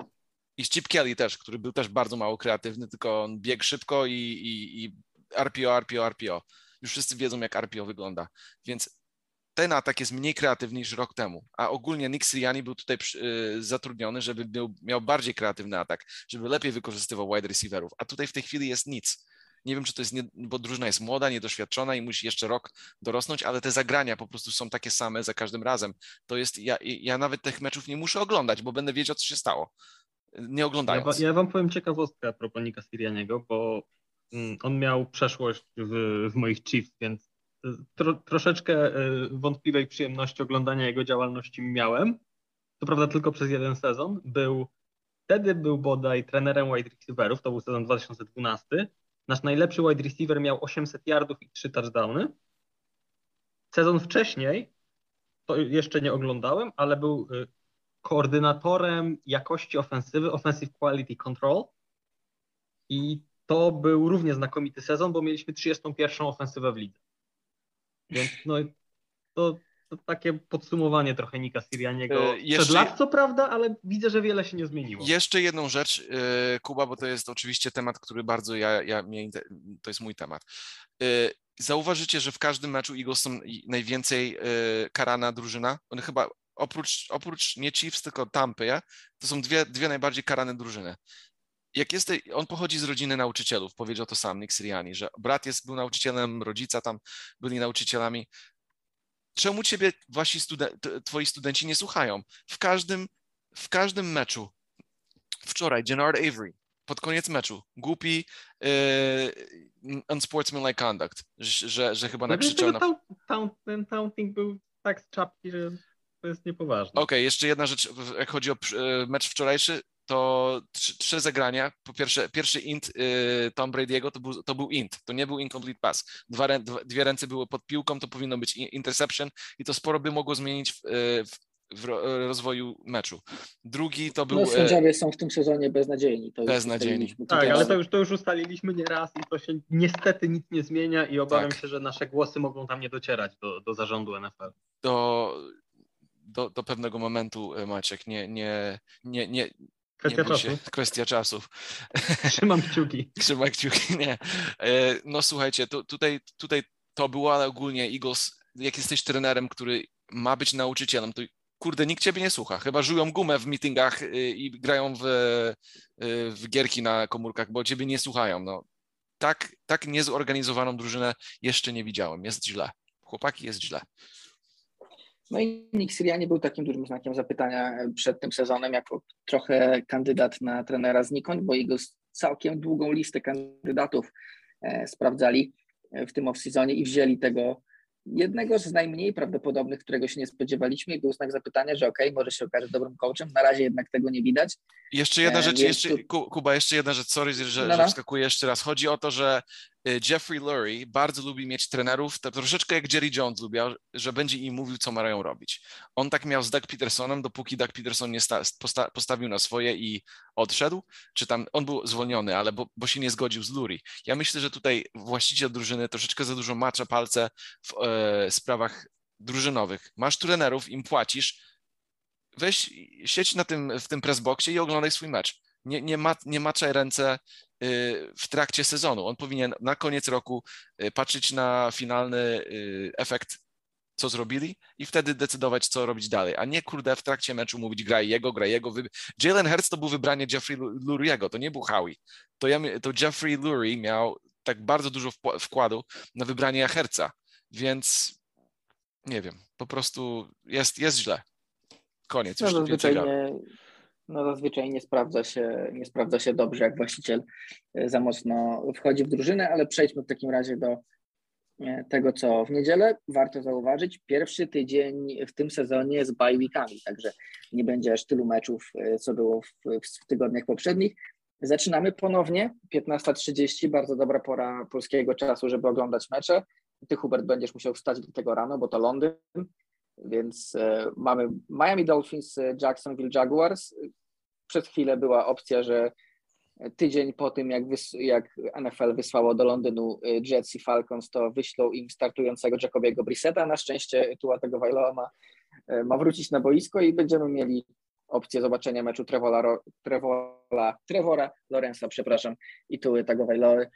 [SPEAKER 1] I Chip Kelly też, który był też bardzo mało kreatywny, tylko on biegł szybko i, i, i RPO, RPO, RPO. Już wszyscy wiedzą, jak RPO wygląda. Więc ten atak jest mniej kreatywny niż rok temu, a ogólnie Nick Sirianni był tutaj y, zatrudniony, żeby miał, miał bardziej kreatywny atak, żeby lepiej wykorzystywał wide receiverów, a tutaj w tej chwili jest nic. Nie wiem, czy to jest, nie, bo drużyna jest młoda, niedoświadczona i musi jeszcze rok dorosnąć, ale te zagrania po prostu są takie same za każdym razem. To jest, ja, ja nawet tych meczów nie muszę oglądać, bo będę wiedział, co się stało. Nie oglądając.
[SPEAKER 3] Ja, ja wam powiem ciekawostkę a propos Nika Sirianiego, bo mm, on miał przeszłość w, w moich Chiefs, więc tro, troszeczkę e, wątpliwej przyjemności oglądania jego działalności miałem. To prawda tylko przez jeden sezon. Był, wtedy był bodaj trenerem wide receiverów, to był sezon 2012 Nasz najlepszy wide receiver miał 800 yardów i 3 touchdowny. Sezon wcześniej to jeszcze nie oglądałem, ale był y, koordynatorem jakości ofensywy, Offensive Quality Control i to był równie znakomity sezon, bo mieliśmy 31. ofensywę w lidze. Więc no to, to takie podsumowanie trochę Nika Sirianiego. E, jeszcze... Przed lat co prawda, ale widzę, że wiele się nie zmieniło.
[SPEAKER 1] Jeszcze jedną rzecz, e, Kuba, bo to jest oczywiście temat, który bardzo ja, ja mnie, to jest mój temat. E, zauważycie, że w każdym meczu Eagles są najwięcej karana drużyna. Chyba oprócz, oprócz nie Chiefs, tylko Tampy, ja? to są dwie, dwie najbardziej karane drużyny. Jak jest, on pochodzi z rodziny nauczycielów, powiedział to sam Nick Siriani, że brat jest, był nauczycielem, rodzica tam byli nauczycielami. Czemu ciebie wasi studen twoi studenci nie słuchają? W każdym, w każdym meczu, wczoraj Gennard Avery, pod koniec meczu, głupi yy, unsportsmanlike conduct, że, że chyba nakrzyczał na...
[SPEAKER 3] Ten taunting był tak z czapki, że to jest niepoważne.
[SPEAKER 1] Okej, okay, jeszcze jedna rzecz, jak chodzi o e, mecz wczorajszy, to trzy, trzy zagrania. Po pierwsze, pierwszy int y, Tom Brady'ego to był, to był int, to nie był incomplete pass. Dwa, dwie ręce były pod piłką, to powinno być interception i to sporo by mogło zmienić w, y, w, w rozwoju meczu. Drugi to był... No
[SPEAKER 2] sędziowie są w tym sezonie beznadziejni. To
[SPEAKER 1] beznadziejni.
[SPEAKER 3] Tak, ale to już, to już ustaliliśmy nieraz i to się niestety nic nie zmienia i obawiam tak. się, że nasze głosy mogą tam nie docierać do, do zarządu NFL.
[SPEAKER 1] Do, do, do pewnego momentu, Maciek, nie, nie, nie, nie,
[SPEAKER 3] Kwestia czasu. Się,
[SPEAKER 1] kwestia czasów.
[SPEAKER 3] Trzymam kciuki.
[SPEAKER 1] Trzymam kciuki, nie. E, no słuchajcie, tutaj, tutaj to było, ale ogólnie Eagles, jak jesteś trenerem, który ma być nauczycielem, to kurde, nikt ciebie nie słucha. Chyba żują gumę w meetingach y, i grają w, y, w gierki na komórkach, bo ciebie nie słuchają. No, tak, tak niezorganizowaną drużynę jeszcze nie widziałem. Jest źle. Chłopaki, jest źle.
[SPEAKER 2] No i Nick Sirianni był takim dużym znakiem zapytania przed tym sezonem, jako trochę kandydat na trenera znikąd, bo jego całkiem długą listę kandydatów e, sprawdzali w tym off-seasonie i wzięli tego jednego z najmniej prawdopodobnych, którego się nie spodziewaliśmy i był znak zapytania, że okej, okay, może się okaże dobrym coachem, na razie jednak tego nie widać.
[SPEAKER 1] Jeszcze jedna e, rzecz, jeszcze, tu... Kuba, jeszcze jedna rzecz, sorry, że, no, no. że wskakuję jeszcze raz. Chodzi o to, że Jeffrey Lurie bardzo lubi mieć trenerów, to troszeczkę jak Jerry Jones lubiał, że będzie im mówił, co mają robić. On tak miał z Doug Petersonem, dopóki Doug Peterson nie sta, posta, postawił na swoje i odszedł, czy tam on był zwolniony, ale bo, bo się nie zgodził z Lurie. Ja myślę, że tutaj właściciel drużyny troszeczkę za dużo macza palce w e, sprawach drużynowych. Masz trenerów, im płacisz, weź sieć na tym, w tym pressboxie i oglądaj swój mecz. Nie, nie, ma, nie maczaj ręce y, w trakcie sezonu. On powinien na koniec roku y, patrzeć na finalny y, efekt, co zrobili i wtedy decydować, co robić dalej, a nie kurde w trakcie meczu mówić graj jego, graj jego. Jalen Hurts to był wybranie Jeffrey Lurie'ego, to nie był Howie. To, ja, to Jeffrey Lurie miał tak bardzo dużo wkładu na wybranie Herca, więc nie wiem, po prostu jest, jest źle. Koniec,
[SPEAKER 2] no, zazwyczaj nie, no zazwyczaj nie sprawdza, się, nie sprawdza się dobrze, jak właściciel e, za mocno wchodzi w drużynę, ale przejdźmy w takim razie do e, tego, co w niedzielę. Warto zauważyć, pierwszy tydzień w tym sezonie z bye weekami, także nie będzie aż tylu meczów, e, co było w, w tygodniach poprzednich. Zaczynamy ponownie, 15.30, bardzo dobra pora polskiego czasu, żeby oglądać mecze. Ty, Hubert, będziesz musiał wstać do tego rano, bo to Londyn, więc mamy Miami Dolphins, Jacksonville Jaguars. Przez chwilę była opcja, że tydzień po tym, jak, wys- jak NFL wysłało do Londynu e, Jets i Falcons, to wyślą im startującego Jacobiego Brissetta. Na szczęście Tua tego Wailoa ma, ma wrócić na boisko i będziemy mieli opcję zobaczenia meczu Trevora, Trevora, Trevora Lorenza, przepraszam, i Tuły tego Wailoa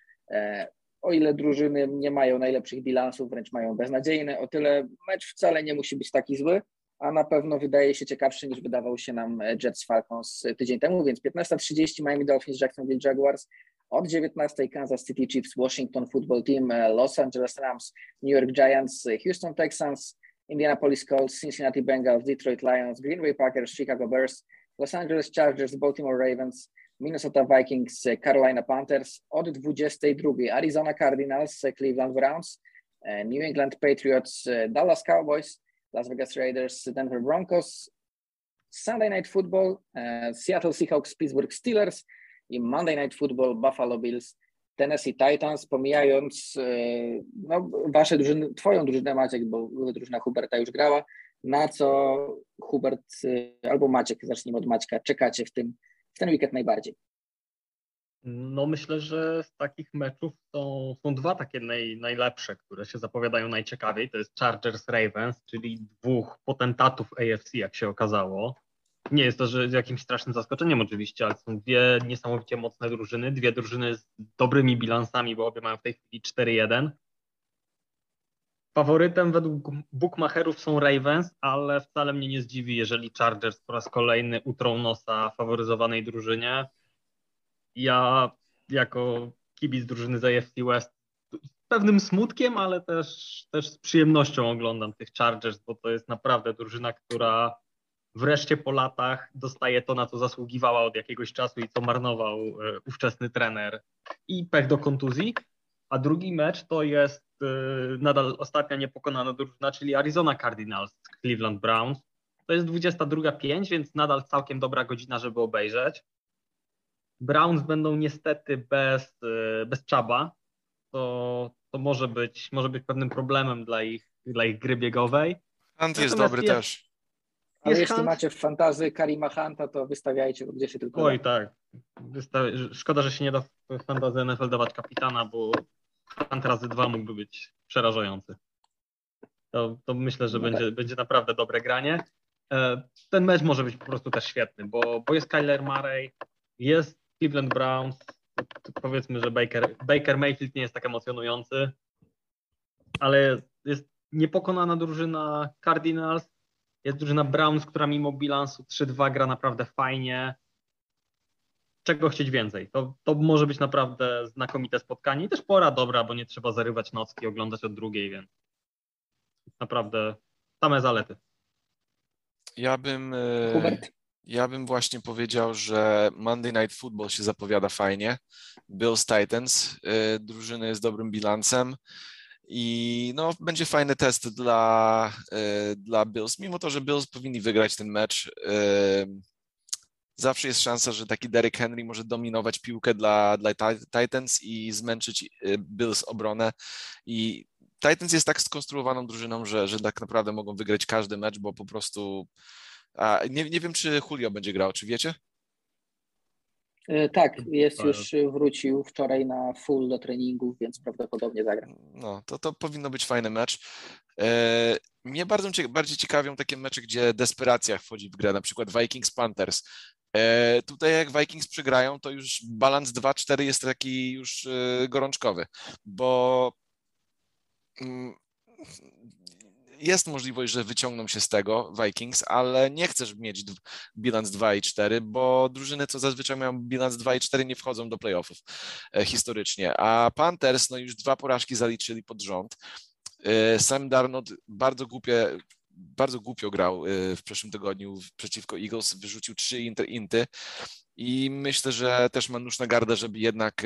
[SPEAKER 2] o ile drużyny nie mają najlepszych bilansów, wręcz mają beznadziejne, o tyle mecz wcale nie musi być taki zły, a na pewno wydaje się ciekawszy niż wydawał się nam Jets Falcons tydzień temu, więc 15.30 Miami Dolphins, Jacksonville Jaguars, od 19 Kansas City Chiefs, Washington Football Team, Los Angeles Rams, New York Giants, Houston Texans, Indianapolis Colts, Cincinnati Bengals, Detroit Lions, Green Bay Packers, Chicago Bears, Los Angeles Chargers, Baltimore Ravens, Minnesota Vikings, Carolina Panthers, od 22 Arizona Cardinals, Cleveland Browns, New England Patriots, Dallas Cowboys, Las Vegas Raiders, Denver Broncos, Sunday Night Football, Seattle Seahawks, Pittsburgh Steelers i Monday Night Football, Buffalo Bills, Tennessee Titans, pomijając no, wasze drużyny, twoją drużynę Maciek, bo drużyna Huberta już grała, Na co Hubert albo Maciek, zacznijmy od Maćka, czekacie w, tym, w ten weekend najbardziej?
[SPEAKER 3] No myślę, że z takich meczów są, są dwa takie naj, najlepsze, które się zapowiadają najciekawiej. To jest Chargers Ravens, czyli dwóch potentatów AFC, jak się okazało. Nie jest to że jakimś strasznym zaskoczeniem oczywiście, ale są dwie niesamowicie mocne drużyny, dwie drużyny z dobrymi bilansami, bo obie mają w tej chwili 4-1. Faworytem według bookmacherów są Ravens, ale wcale mnie nie zdziwi, jeżeli Chargers po raz kolejny utrą nosa faworyzowanej drużynie ja jako kibic drużyny z AFC West z pewnym smutkiem, ale też, też z przyjemnością oglądam tych Chargers, bo to jest naprawdę drużyna, która wreszcie po latach dostaje to, na co zasługiwała od jakiegoś czasu i co marnował e, ówczesny trener i pech do kontuzji. A drugi mecz to jest e, nadal ostatnia niepokonana drużyna, czyli Arizona Cardinals, Cleveland Browns. To jest 22.05, więc nadal całkiem dobra godzina, żeby obejrzeć. Browns będą niestety bez, e, bez Czaba, to, to może, być, może być pewnym problemem dla ich, dla ich gry biegowej.
[SPEAKER 1] Hunt jest dobry jest, też.
[SPEAKER 2] Ale jest jeśli Hunt? macie w fantazy Karima Hunta, to wystawiajcie go gdzie się tylko
[SPEAKER 3] Oj, da. tak. Szkoda, że się nie da w fantazy NFL dawać kapitana, bo Hunt razy dwa mógłby być przerażający. To, to myślę, że no będzie, tak. będzie naprawdę dobre granie. E, ten mecz może być po prostu też świetny, bo, bo jest Kyler Murray, jest Cleveland Browns, powiedzmy, że Baker, Baker Mayfield nie jest tak emocjonujący, ale jest niepokonana drużyna Cardinals, jest drużyna Browns, która mimo bilansu 3-2 gra naprawdę fajnie. Czego chcieć więcej? To, to może być naprawdę znakomite spotkanie i też pora dobra, bo nie trzeba zarywać nocki, oglądać od drugiej, więc naprawdę same zalety.
[SPEAKER 1] Ja bym. E, Hubert? Ja bym właśnie powiedział, że Monday Night Football się zapowiada fajnie. Bills Titans, y, drużyny z dobrym bilansem i no, będzie fajny test dla, y, dla Bills, mimo to, że Bills powinni wygrać ten mecz. Y, zawsze jest szansa, że taki Derrick Henry może dominować piłkę dla, dla Titans i zmęczyć Bills obronę. I Titans jest tak skonstruowaną drużyną, że, że tak naprawdę mogą wygrać każdy mecz, bo po prostu a nie, nie wiem, czy Julio będzie grał, czy wiecie?
[SPEAKER 2] E, tak, jest już, wrócił wczoraj na full do treningów, więc prawdopodobnie zagra.
[SPEAKER 1] No, to, to powinno być fajny mecz. E, mnie bardzo, bardziej ciekawią takie mecze, gdzie desperacja wchodzi w grę, na przykład Vikings-Panthers. E, tutaj jak Vikings przegrają, to już balans 2-4 jest taki już gorączkowy, bo mm, jest możliwość, że wyciągną się z tego Vikings, ale nie chcesz mieć bilans 2 i 4, bo drużyny, co zazwyczaj mają bilans 2 i 4, nie wchodzą do playoffów e, historycznie. A Panthers, no już dwa porażki zaliczyli pod rząd. E, Sam Darnold bardzo głupie, bardzo głupio grał e, w przeszłym tygodniu przeciwko Eagles, wyrzucił trzy inter, inty i myślę, że też ma nóż na gardę, żeby jednak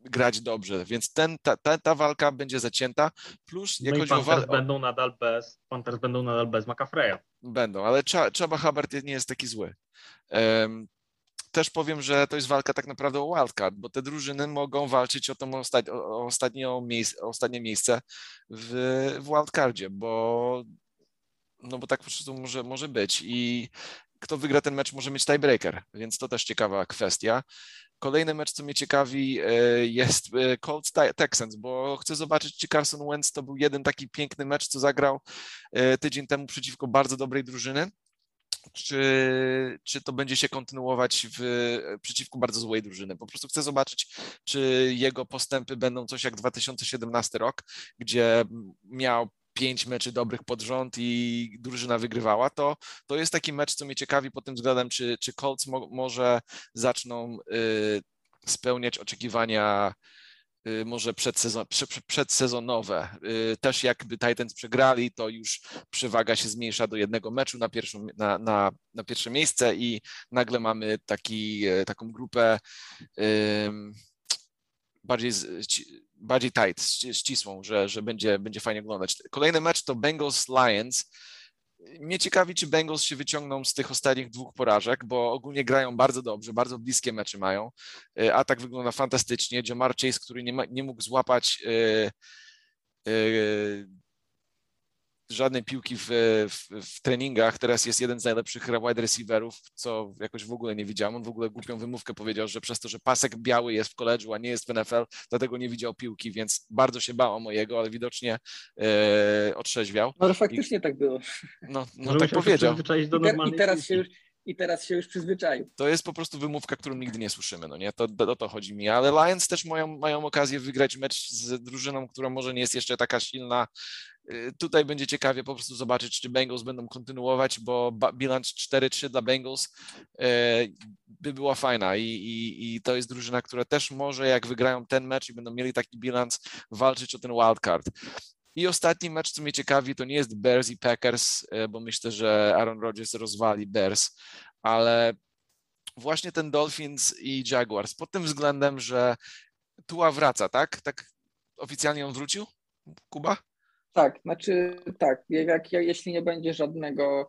[SPEAKER 1] grać dobrze, więc ten, ta, ta, ta walka będzie zacięta, plus
[SPEAKER 3] jak no chodzi o walkę... będą nadal bez, Panthers będą nadal bez McAfreya.
[SPEAKER 1] Będą, ale Chaba Hubbard nie jest taki zły. Um, też powiem, że to jest walka tak naprawdę o wildcard, bo te drużyny mogą walczyć o, tą ostat... o, ostatnie, miejsce, o ostatnie miejsce w, w wildcardzie, bo no bo tak po prostu może, może być i kto wygra ten mecz może mieć tiebreaker, więc to też ciekawa kwestia. Kolejny mecz, co mnie ciekawi, e, jest e, Colts Texans, bo chcę zobaczyć, czy Carson Wentz to był jeden taki piękny mecz, co zagrał e, tydzień temu przeciwko bardzo dobrej drużyny. Czy, czy to będzie się kontynuować w, przeciwko bardzo złej drużyny. Po prostu chcę zobaczyć, czy jego postępy będą coś jak 2017 rok, gdzie miał pięć meczy dobrych pod rząd i drużyna wygrywała, to, to jest taki mecz, co mnie ciekawi pod tym względem, czy, czy Colts mo, może zaczną y, spełniać oczekiwania y, może przedsezon, przedsezonowe. Y, też jakby Titans przegrali, to już przewaga się zmniejsza do jednego meczu na, pierwszą, na, na, na pierwsze miejsce i nagle mamy taki, y, taką grupę bardziej bardziej tight, ścisłą, że, że będzie, będzie fajnie oglądać. Kolejny mecz to Bengals-Lions. Mnie ciekawi, czy Bengals się wyciągną z tych ostatnich dwóch porażek, bo ogólnie grają bardzo dobrze, bardzo bliskie mecze mają. E, atak wygląda fantastycznie. Jamar Chase, który nie, ma, nie mógł złapać yy, yy, żadnej piłki w, w, w, treningach. Teraz jest jeden z najlepszych wide receiverów, co jakoś w ogóle nie widziałem. On w ogóle głupią wymówkę powiedział, że przez to, że pasek biały jest w koledżu, a nie jest w NFL, dlatego nie widział piłki, więc bardzo się bał o mojego, ale widocznie e, otrzeźwiał.
[SPEAKER 2] No faktycznie I, tak było.
[SPEAKER 1] No, no tak powiedział.
[SPEAKER 2] I, te, I teraz się już i teraz się już przyzwyczaił.
[SPEAKER 1] To jest po prostu wymówka, którą nigdy nie słyszymy, no nie? To, o to chodzi mi. Ale Lions też mają, mają okazję wygrać mecz z drużyną, która może nie jest jeszcze taka silna. Y, tutaj będzie ciekawie po prostu zobaczyć, czy Bengals będą kontynuować, bo bilans 4-3 dla Bengals y, by była fajna I, i, i to jest drużyna, która też może, jak wygrają ten mecz i będą mieli taki bilans, walczyć o ten wildcard. I ostatni mecz, co mnie ciekawi, to nie jest Bears i Packers, e, bo myślę, że Aaron Rodgers rozwali Bears, ale właśnie ten Dolphins i Jaguars pod tym względem, że Tua wraca, tak? Tak oficjalnie on wrócił, Kuba?
[SPEAKER 2] Tak, znaczy tak, jak, jak, jeśli nie będzie żadnego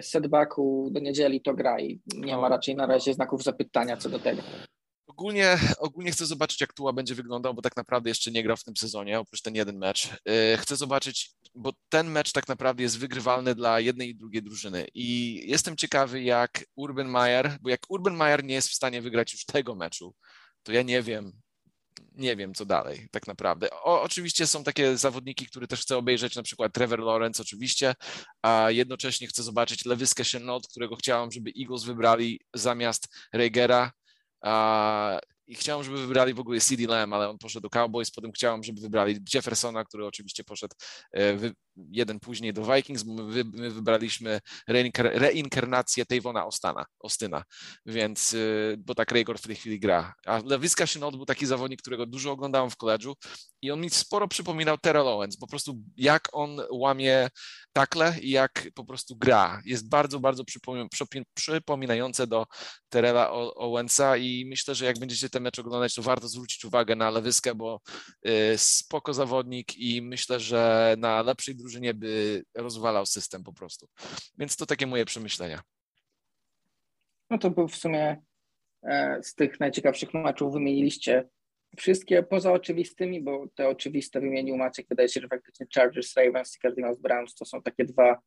[SPEAKER 2] setbacku do niedzieli, to gra i nie ma no. raczej na razie znaków zapytania co do tego.
[SPEAKER 1] Ogólnie, ogólnie chcę zobaczyć, jak Tua będzie wyglądał, bo tak naprawdę jeszcze nie grał w tym sezonie, oprócz ten jeden mecz. Y, chcę zobaczyć, bo ten mecz tak naprawdę jest wygrywalny dla jednej i drugiej drużyny. I jestem ciekawy, jak Urban Meyer, bo jak Urban Meyer nie jest w stanie wygrać już tego meczu, to ja nie wiem, nie wiem, co dalej, tak naprawdę. O, oczywiście są takie zawodniki, które też chcę obejrzeć, na przykład Trevor Lawrence, oczywiście, a jednocześnie chcę zobaczyć Lewyskę Chenot, którego chciałam, żeby Eagles wybrali zamiast Reigera, i chciałem, żeby wybrali w ogóle CD Lamb, ale on poszedł do Cowboys, potem chciałem, żeby wybrali Jeffersona, który oczywiście poszedł e, jeden później do Vikings, my, my wybraliśmy reinkarnację Tavona Ostana, Ostyna, więc, y, bo tak Raygor w tej chwili gra. A Lewiska Synod był taki zawodnik, którego dużo oglądałem w koledżu i on mi sporo przypominał Terrell Owens, po prostu jak on łamie takle i jak po prostu gra. Jest bardzo, bardzo przypominające do Terrella Owensa i myślę, że jak będziecie ten mecz oglądać, to warto zwrócić uwagę na Lewyskę, bo y, spoko zawodnik i myślę, że na lepszej drużynie by rozwalał system po prostu. Więc to takie moje przemyślenia.
[SPEAKER 2] No to był w sumie e, z tych najciekawszych meczów wymieniliście wszystkie poza oczywistymi, bo te oczywiste wymienił Maciek. Wydaje się, że faktycznie Chargers, Ravens i Cardinals Browns to są takie dwa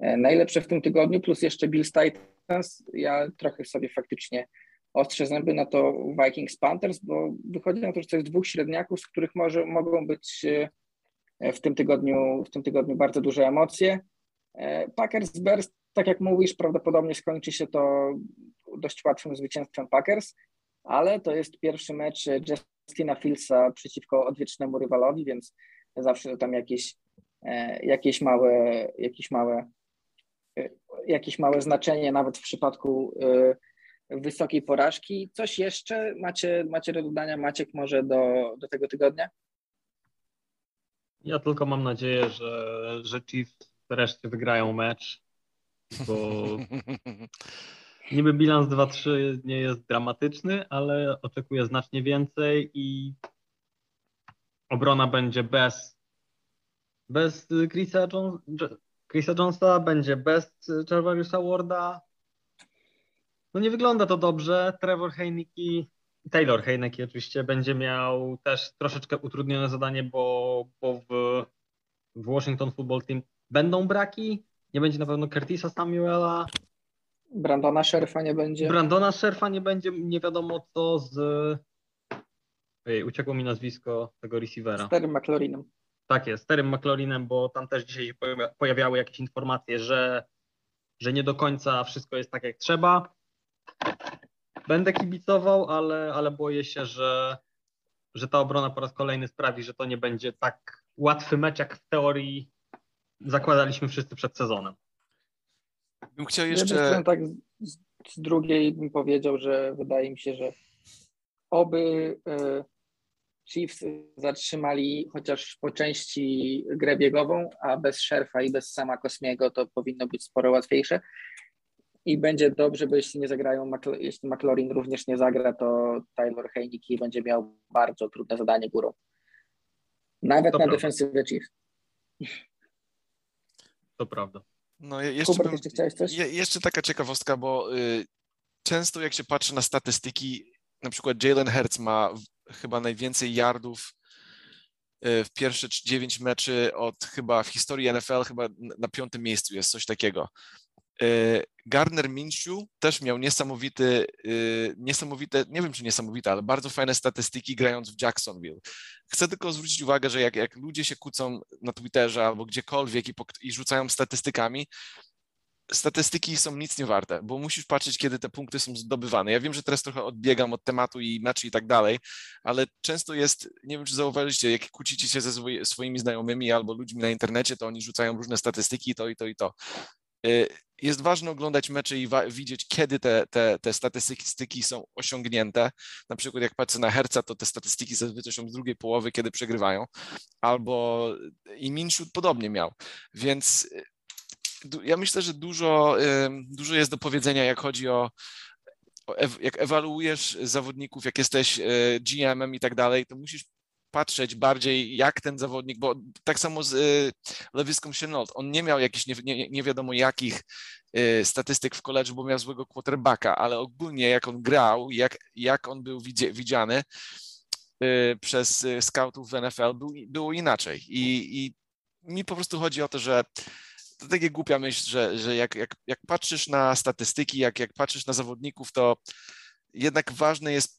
[SPEAKER 2] e, najlepsze w tym tygodniu, plus jeszcze Bills Titans. Ja trochę sobie faktycznie ostrzę zęby na to Vikings Panthers, bo wychodzi na to, że to jest dwóch średniaków, z których może, mogą być e, w tym tygodniu, w tym tygodniu bardzo duże emocje. E, Packers Bears, tak jak mówisz, prawdopodobnie skończy się to dość łatwym zwycięstwem Packers, ale to jest pierwszy mecz Justina Fieldsa przeciwko odwiecznemu rywalowi, więc zawsze tam jakieś, e, jakieś małe, jakieś małe, e, jakieś małe znaczenie nawet w przypadku wysokiej porażki. Coś jeszcze macie, macie do dodania, Maciek, może do, do tego tygodnia?
[SPEAKER 3] Ja tylko mam nadzieję, że, że Chiefs wreszcie wygrają mecz, bo niby bilans 2-3 nie jest dramatyczny, ale oczekuję znacznie więcej i obrona będzie bez bez Chrisa, Jones, Chrisa Jonesa, będzie bez Jarvariusa Warda. No nie wygląda to dobrze. Trevor Heineke Taylor Heineke oczywiście będzie miał też troszeczkę utrudnione zadanie, bo, bo w, w Washington Football Team będą braki. Nie będzie na pewno Curtisa Samuela.
[SPEAKER 2] Brandona Sherfa nie będzie.
[SPEAKER 3] Brandona Sherfa nie będzie, nie wiadomo co z... Ej, uciekło mi nazwisko tego receivera.
[SPEAKER 2] Starym McLaurinem.
[SPEAKER 3] Tak jest, starym McLaurinem, bo tam też dzisiaj się pojawiały jakieś informacje, że, że nie do końca wszystko jest tak jak trzeba. Będę kibicował, ale, ale boję się, że, że ta obrona po raz kolejny sprawi, że to nie będzie tak łatwy mecz, jak w teorii zakładaliśmy wszyscy przed sezonem.
[SPEAKER 1] Bym chciał jeszcze.
[SPEAKER 2] tak z, z drugiej bym powiedział, że wydaje mi się, że oby e, Chiefs zatrzymali chociaż po części grę biegową, a bez Szerfa i bez sama Kosmiego to powinno być sporo łatwiejsze i będzie dobrze, bo jeśli nie zagrają, jeśli McLaurin również nie zagra, to Taylor Heineke będzie miał bardzo trudne zadanie górą. Nawet to na defensywę Chiefs.
[SPEAKER 3] To prawda.
[SPEAKER 1] No, jeszcze, Hubert, bym, chciałeś coś? Je, jeszcze taka ciekawostka, bo y, często jak się patrzy na statystyki, na przykład Jalen Hurts ma chyba najwięcej yardów w pierwsze 9 meczy od chyba w historii NFL, chyba na piątym miejscu jest coś takiego. Gardner Minshew też miał niesamowity, niesamowite, nie wiem czy niesamowite, ale bardzo fajne statystyki grając w Jacksonville. Chcę tylko zwrócić uwagę, że jak, jak ludzie się kłócą na Twitterze albo gdziekolwiek i, i rzucają statystykami, statystyki są nic nie warte, bo musisz patrzeć, kiedy te punkty są zdobywane. Ja wiem, że teraz trochę odbiegam od tematu i meczy i tak dalej, ale często jest, nie wiem, czy zauważyliście, jak kłócicie się ze swoimi znajomymi albo ludźmi na internecie, to oni rzucają różne statystyki, to i to i to. Y, jest ważne oglądać mecze i widzieć, kiedy te, te, te statystyki są osiągnięte. Na przykład jak patrzę na Herca, to te statystyki zazwyczaj są z drugiej połowy, kiedy przegrywają. Albo i Minshut podobnie miał. Więc ja myślę, że dużo, dużo jest do powiedzenia, jak chodzi o, jak ewaluujesz zawodników, jak jesteś GM-em i tak dalej, to musisz patrzeć bardziej, jak ten zawodnik, bo tak samo z y, Lewiską Chenault, on nie miał jakichś nie, nie, nie, wiadomo jakich y, statystyk w koledżu, bo miał złego quarterbacka, ale ogólnie jak on grał, jak, jak on był widziany y, przez scoutów w NFL, był, było inaczej. I, I mi po prostu chodzi o to, że to takie głupia myśl, że, że jak, jak, jak patrzysz na statystyki, jak, jak patrzysz na zawodników, to jednak ważne jest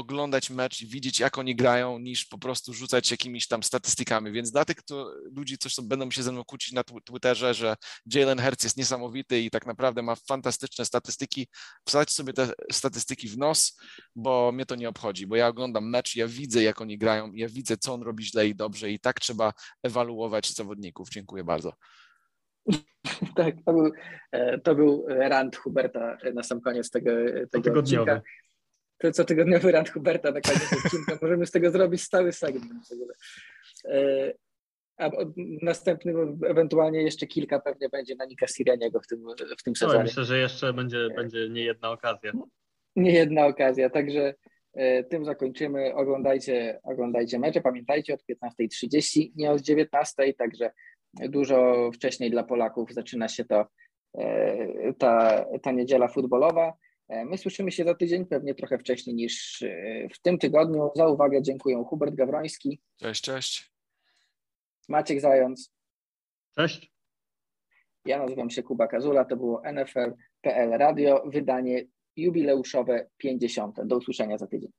[SPEAKER 1] oglądać mecz i widzieć, jak oni grają, niż po prostu rzucać jakimiś tam statystykami. Więc dla tych kto, ludzi, co będą się ze mną kłócić na Twitterze, że Jalen Hurts jest niesamowity i tak naprawdę ma fantastyczne statystyki, wsadź sobie te statystyki w nos, bo mnie to nie obchodzi, bo ja oglądam mecz, ja widzę, jak oni grają, ja widzę, co on robi źle i dobrze i tak trzeba ewaluować zawodników. Dziękuję bardzo.
[SPEAKER 2] Tak, to był, e, to był rant Huberta na sam koniec tego, tego odcinka. To co tygodniowy rant Huberta na koniec odcinka. Możemy z tego zrobić stały segment w ogóle. E, a następnym ewentualnie jeszcze kilka pewnie będzie na Nika Sirianiego w tym, w tym sezonie.
[SPEAKER 3] No, myślę, że jeszcze będzie, będzie nie jedna okazja.
[SPEAKER 2] Nie jedna okazja, także e, tym zakończymy. Oglądajcie, oglądajcie mecze. Pamiętajcie od 15.30, nie od 19.00, także dużo wcześniej dla Polaków zaczyna się to, e, ta, ta niedziela futbolowa. E, my słyszymy się za tydzień, pewnie trochę wcześniej niż e, w tym tygodniu. Za uwagę dziękuję Hubert Gawroński.
[SPEAKER 1] Cześć, cześć.
[SPEAKER 2] Maciek Zając.
[SPEAKER 3] Cześć.
[SPEAKER 2] Ja nazywam się Kuba Kazula, to było NFL.pl Radio, wydanie jubileuszowe 50. Do usłyszenia za tydzień.